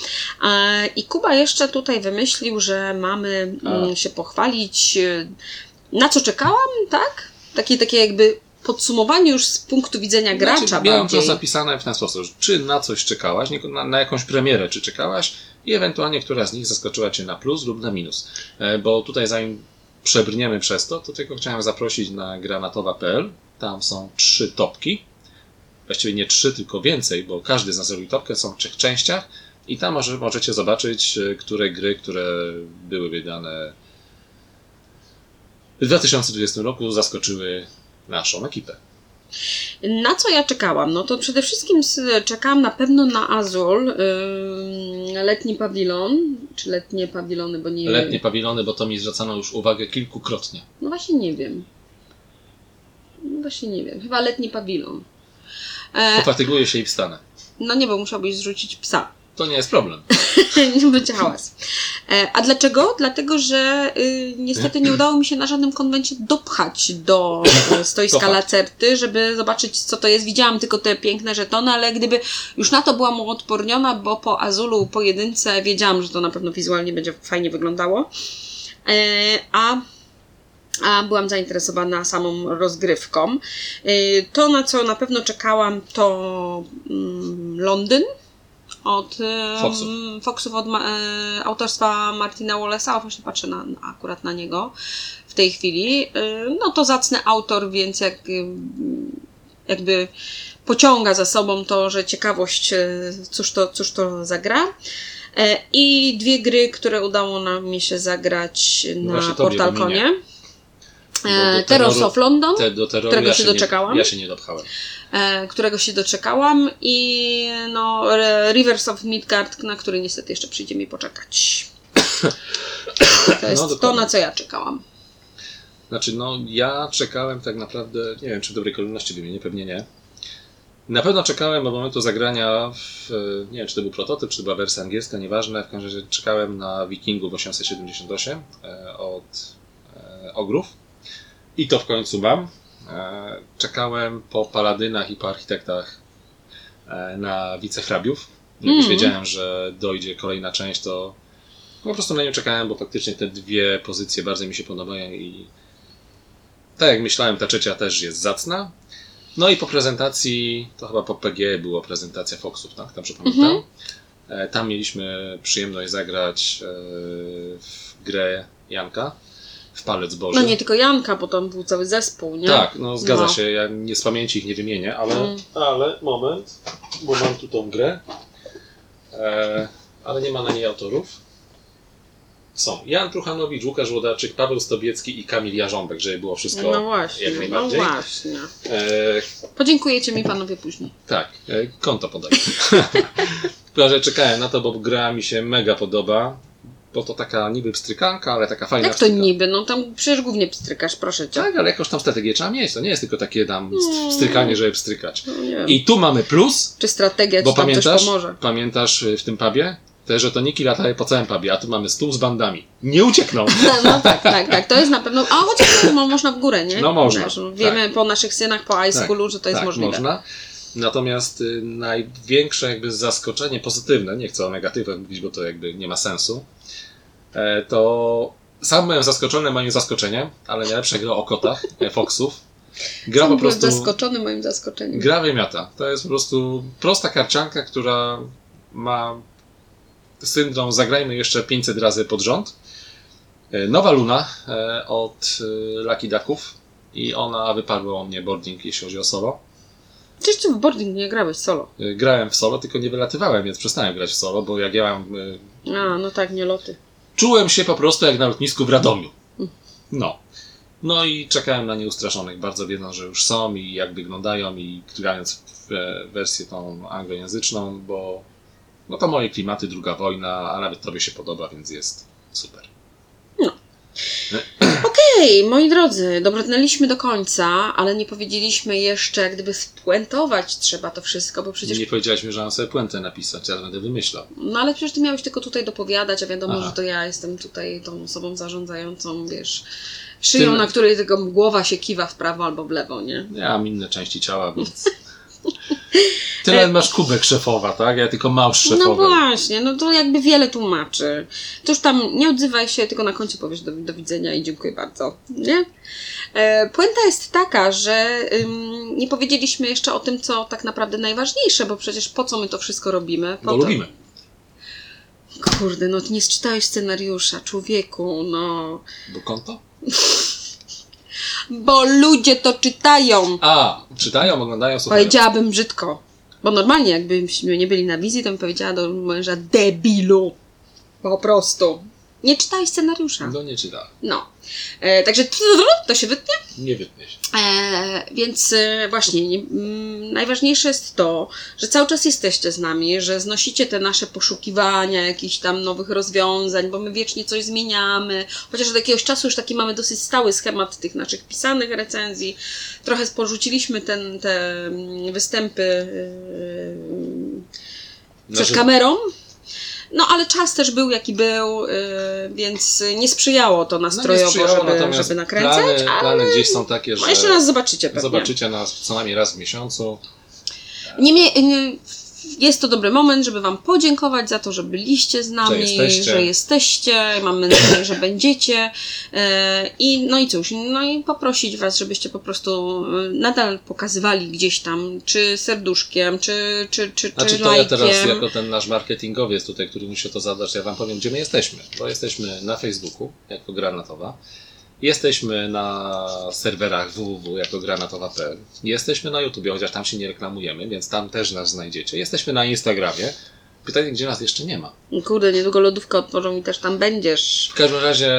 E, I Kuba jeszcze tutaj wymyślił, że mamy mm, A. się pochwalić, e, na co czekałam, tak? Takie, takie jakby podsumowanie już z punktu widzenia gracza Znaczy, miałem to zapisane w ten sposób, czy na coś czekałaś, na, na jakąś premierę czy czekałaś i ewentualnie która z nich zaskoczyła Cię na plus lub na minus. E, Bo tutaj zanim przebrniemy przez to, to tylko chciałem zaprosić na granatowa.pl. Tam są trzy topki. Właściwie nie trzy, tylko więcej, bo każdy z nas robi topkę, są w trzech częściach i tam może, możecie zobaczyć, e, które gry, które były wydane w 2020 roku zaskoczyły naszą ekipę. Na co ja czekałam? No to przede wszystkim czekałam na pewno na Azul, letni pawilon, czy letnie pawilony, bo nie Letnie pawilony, bo to mi zwracano już uwagę kilkukrotnie. No właśnie nie wiem. No właśnie nie wiem. Chyba letni pawilon. E, Pofatyguję się i wstanę. no nie, bo musiałbyś zrzucić psa. To nie jest problem. *laughs* nie będzie hałas. E, a dlaczego? Dlatego, że y, niestety nie udało mi się na żadnym konwencie dopchać do e, stoiska lacerty, żeby zobaczyć, co to jest. Widziałam tylko te piękne żetony, ale gdyby już na to byłam uodporniona, bo po Azulu pojedynce wiedziałam, że to na pewno wizualnie będzie fajnie wyglądało. E, a a byłam zainteresowana samą rozgrywką. To, na co na pewno czekałam, to mm, Londyn od Foxów. Foxów od ma- e, autorstwa Martina Wallace'a. Właśnie patrzę na, akurat na niego w tej chwili. Y, No to zacny autor, więc jak, y, jakby pociąga za sobą to, że ciekawość, e, cóż to, cóż to zagra. E, I dwie gry, które udało nam mi się zagrać No na E, do Terrors terroru- of London, Te, do Którego się nie- doczekałam? Ja się nie dopchałem. E, którego się doczekałam i no, Rivers of Midgard, na który niestety jeszcze przyjdzie mi poczekać. To jest to, dokładnie. na co ja czekałam. Znaczy, no, ja czekałem tak naprawdę, nie wiem, czy w dobrej kolejności wymienię, pewnie nie. Na pewno czekałem od momentu zagrania w, e, nie wiem, czy to był prototyp, czy to była wersja angielska, nieważne, w każdym razie czekałem na Wikingów 878 e, od Ogrów i to w końcu mam. E, czekałem po paladynach i po architektach e, na wicehrabiów. Jak już Mhm. wiedziałem, że dojdzie kolejna część, to po prostu na nią czekałem, bo faktycznie te dwie pozycje bardzo mi się podobają i tak jak myślałem, ta trzecia też jest zacna. No i po prezentacji, to chyba po PG było prezentacja Foxów, tak? Dobrze pamiętam. Mhm. E, Tam mieliśmy przyjemność zagrać w grę Janka Palec Boży. No nie tylko Janka, bo tam był cały zespół, nie? Tak, no zgadza No. się. Ja nie z pamięci ich nie wymienię, ale. Mm. Ale moment, bo mam tu tą grę. E, ale nie ma na niej autorów. Są Jan Truchanowicz, Łukasz Łodarczyk, Paweł Stobiecki i Kamil Jarząbek, żeby było wszystko No właśnie, jak no najbardziej. właśnie. E, Podziękujecie mi panowie później. tak, e, konto podaj. Tylko, *laughs* że czekałem na to, bo gra mi się mega podoba. Bo to taka niby pstrykanka, ale taka fajna Jak to pstryka. niby? No tam przecież głównie pstrykasz, proszę cię. Tak, ale jakąś tam strategię trzeba mieć. To nie jest tylko takie tam Mm. strykanie, żeby pstrykać. No. I tu mamy plus, Czy strategia Bo ci tam coś pamiętasz, pomoże? pamiętasz y, w tym pubie? Te żetoniki latały po całym pubie, a tu mamy stół z bandami. Nie uciekną! *laughs* No tak, tak, tak. To jest na pewno. A chociaż no, można w górę, nie? No można, Wiesz, no, wiemy po naszych synach, po high Tak, że to jest tak, możliwe. można. Natomiast y, największe jakby zaskoczenie pozytywne, nie chcę o negatywach mówić, bo to jakby nie ma sensu, e, to sam byłem zaskoczony moim zaskoczeniem, ale najlepsza gra o kotach, e, Foxów. Gra Sam po byłem prostu... zaskoczony moim zaskoczeniem. Gra wymiata. To jest po prostu prosta karcianka, która ma syndrom zagrajmy jeszcze 500 razy pod rząd. E, Nowa Luna od Lucky Ducków i ona wypadła o mnie boarding, jeśli chodzi o solo. Przecież ty w boarding nie grałeś solo. E, Grałem w solo, tylko nie wylatywałem, więc przestałem grać w solo, bo jak ja mam... e, A, no tak, nie loty. Czułem się po prostu jak na lotnisku w Radomiu. No. No i czekałem na nieustraszonych, bardzo wiedząc, że już są i jak wyglądają i grając w e, wersję tą anglojęzyczną, bo no to moje klimaty, druga wojna, a nawet tobie się podoba, więc jest super. Okej, moi drodzy, dobrnęliśmy do końca, ale nie powiedzieliśmy jeszcze, jak gdyby spuentować trzeba to wszystko, bo przecież. Nie powiedziałeś mi, że mam sobie puentę napisać, ja będę wymyślał. No ale przecież ty miałeś tylko tutaj dopowiadać, a wiadomo, Aha. że to ja jestem tutaj tą osobą zarządzającą, wiesz, szyją, Ty- na której tylko głowa się kiwa w prawo albo w lewo, nie? Ja mam inne części ciała, więc... *laughs* Ty nawet masz kubek szefowa, tak? Ja tylko małż No szefowej. właśnie, no to jakby wiele tłumaczy. To już tam nie odzywaj się, tylko na końcu powiesz do, do widzenia i dziękuję bardzo. Nie? E, puenta jest taka, że ym, nie powiedzieliśmy jeszcze o tym, co tak naprawdę najważniejsze, bo przecież po co my to wszystko robimy? Po Bo to, lubimy. Kurde, no nie czytałeś scenariusza, człowieku, no. Bo konto? *laughs* Bo ludzie to czytają. A, czytają, oglądają, słuchają. Powiedziałabym brzydko. Bo normalnie, jakbyśmy nie byli na wizji, to bym powiedziała do męża debilu. Po prostu. Nie czytałeś scenariusza. No nie czytałem. No. E, także to się wytnie. Nie wytnie się. E, więc e, właśnie nie, mm, najważniejsze jest to, że cały czas jesteście z nami, że znosicie te nasze poszukiwania jakichś tam nowych rozwiązań, bo my wiecznie coś zmieniamy. Chociaż od jakiegoś czasu już taki mamy dosyć stały schemat tych naszych pisanych recenzji. Trochę porzuciliśmy ten, te mm, występy yy, przed Znaczy- kamerą. No ale czas też był jaki był, yy, więc nie sprzyjało to nastrojowo, No sprzyjało, żeby, żeby nakręcać. Plany, ale... plany gdzieś są takie, że No jeszcze nas zobaczycie pewnie. zobaczycie nas co najmniej raz w miesiącu. Nie, jest to dobry moment, żeby Wam podziękować za to, że byliście z nami, Że jesteście. że jesteście. Mamy nadzieję, że będziecie. E, I no i cóż, no i poprosić Was, żebyście po prostu e, nadal pokazywali gdzieś tam, czy serduszkiem, czy, czy, czy, Znaczy czy to ja lajkiem. teraz jako ten nasz marketingowiec tutaj, który musi to zadać, ja wam powiem, gdzie my jesteśmy. Bo jesteśmy na Facebooku jako Granatowa. Jesteśmy na serwerach www jako granatowa.pl. Jesteśmy na YouTube, chociaż tam się nie reklamujemy, więc tam też nas znajdziecie. Jesteśmy na Instagramie. Pytanie, gdzie nas jeszcze nie ma. Kurde, niedługo lodówkę otworzą i też tam będziesz. W każdym razie,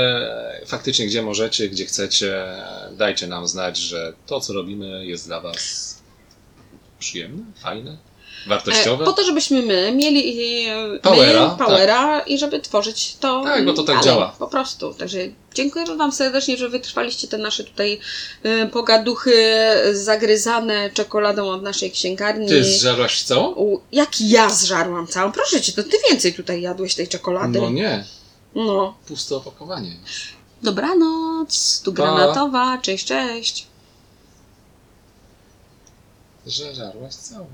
faktycznie, gdzie możecie, gdzie chcecie, dajcie nam znać, że to, co robimy, jest dla Was przyjemne, fajne, wartościowe. E, po to, żebyśmy my mieli e, Powera, my, powera i żeby tworzyć to. Tak, bo to tak dalej, działa. Po prostu. Także dziękujemy Wam serdecznie, że wytrwaliście te nasze tutaj e, pogaduchy zagryzane czekoladą od naszej księgarni. Ty zżarłaś całą? Jak ja zżarłam całą? Proszę cię, to ty więcej tutaj jadłeś tej czekolady. No nie, No. puste opakowanie. Dobranoc, tu Pa. granatowa, cześć, cześć. Żarłaś całą.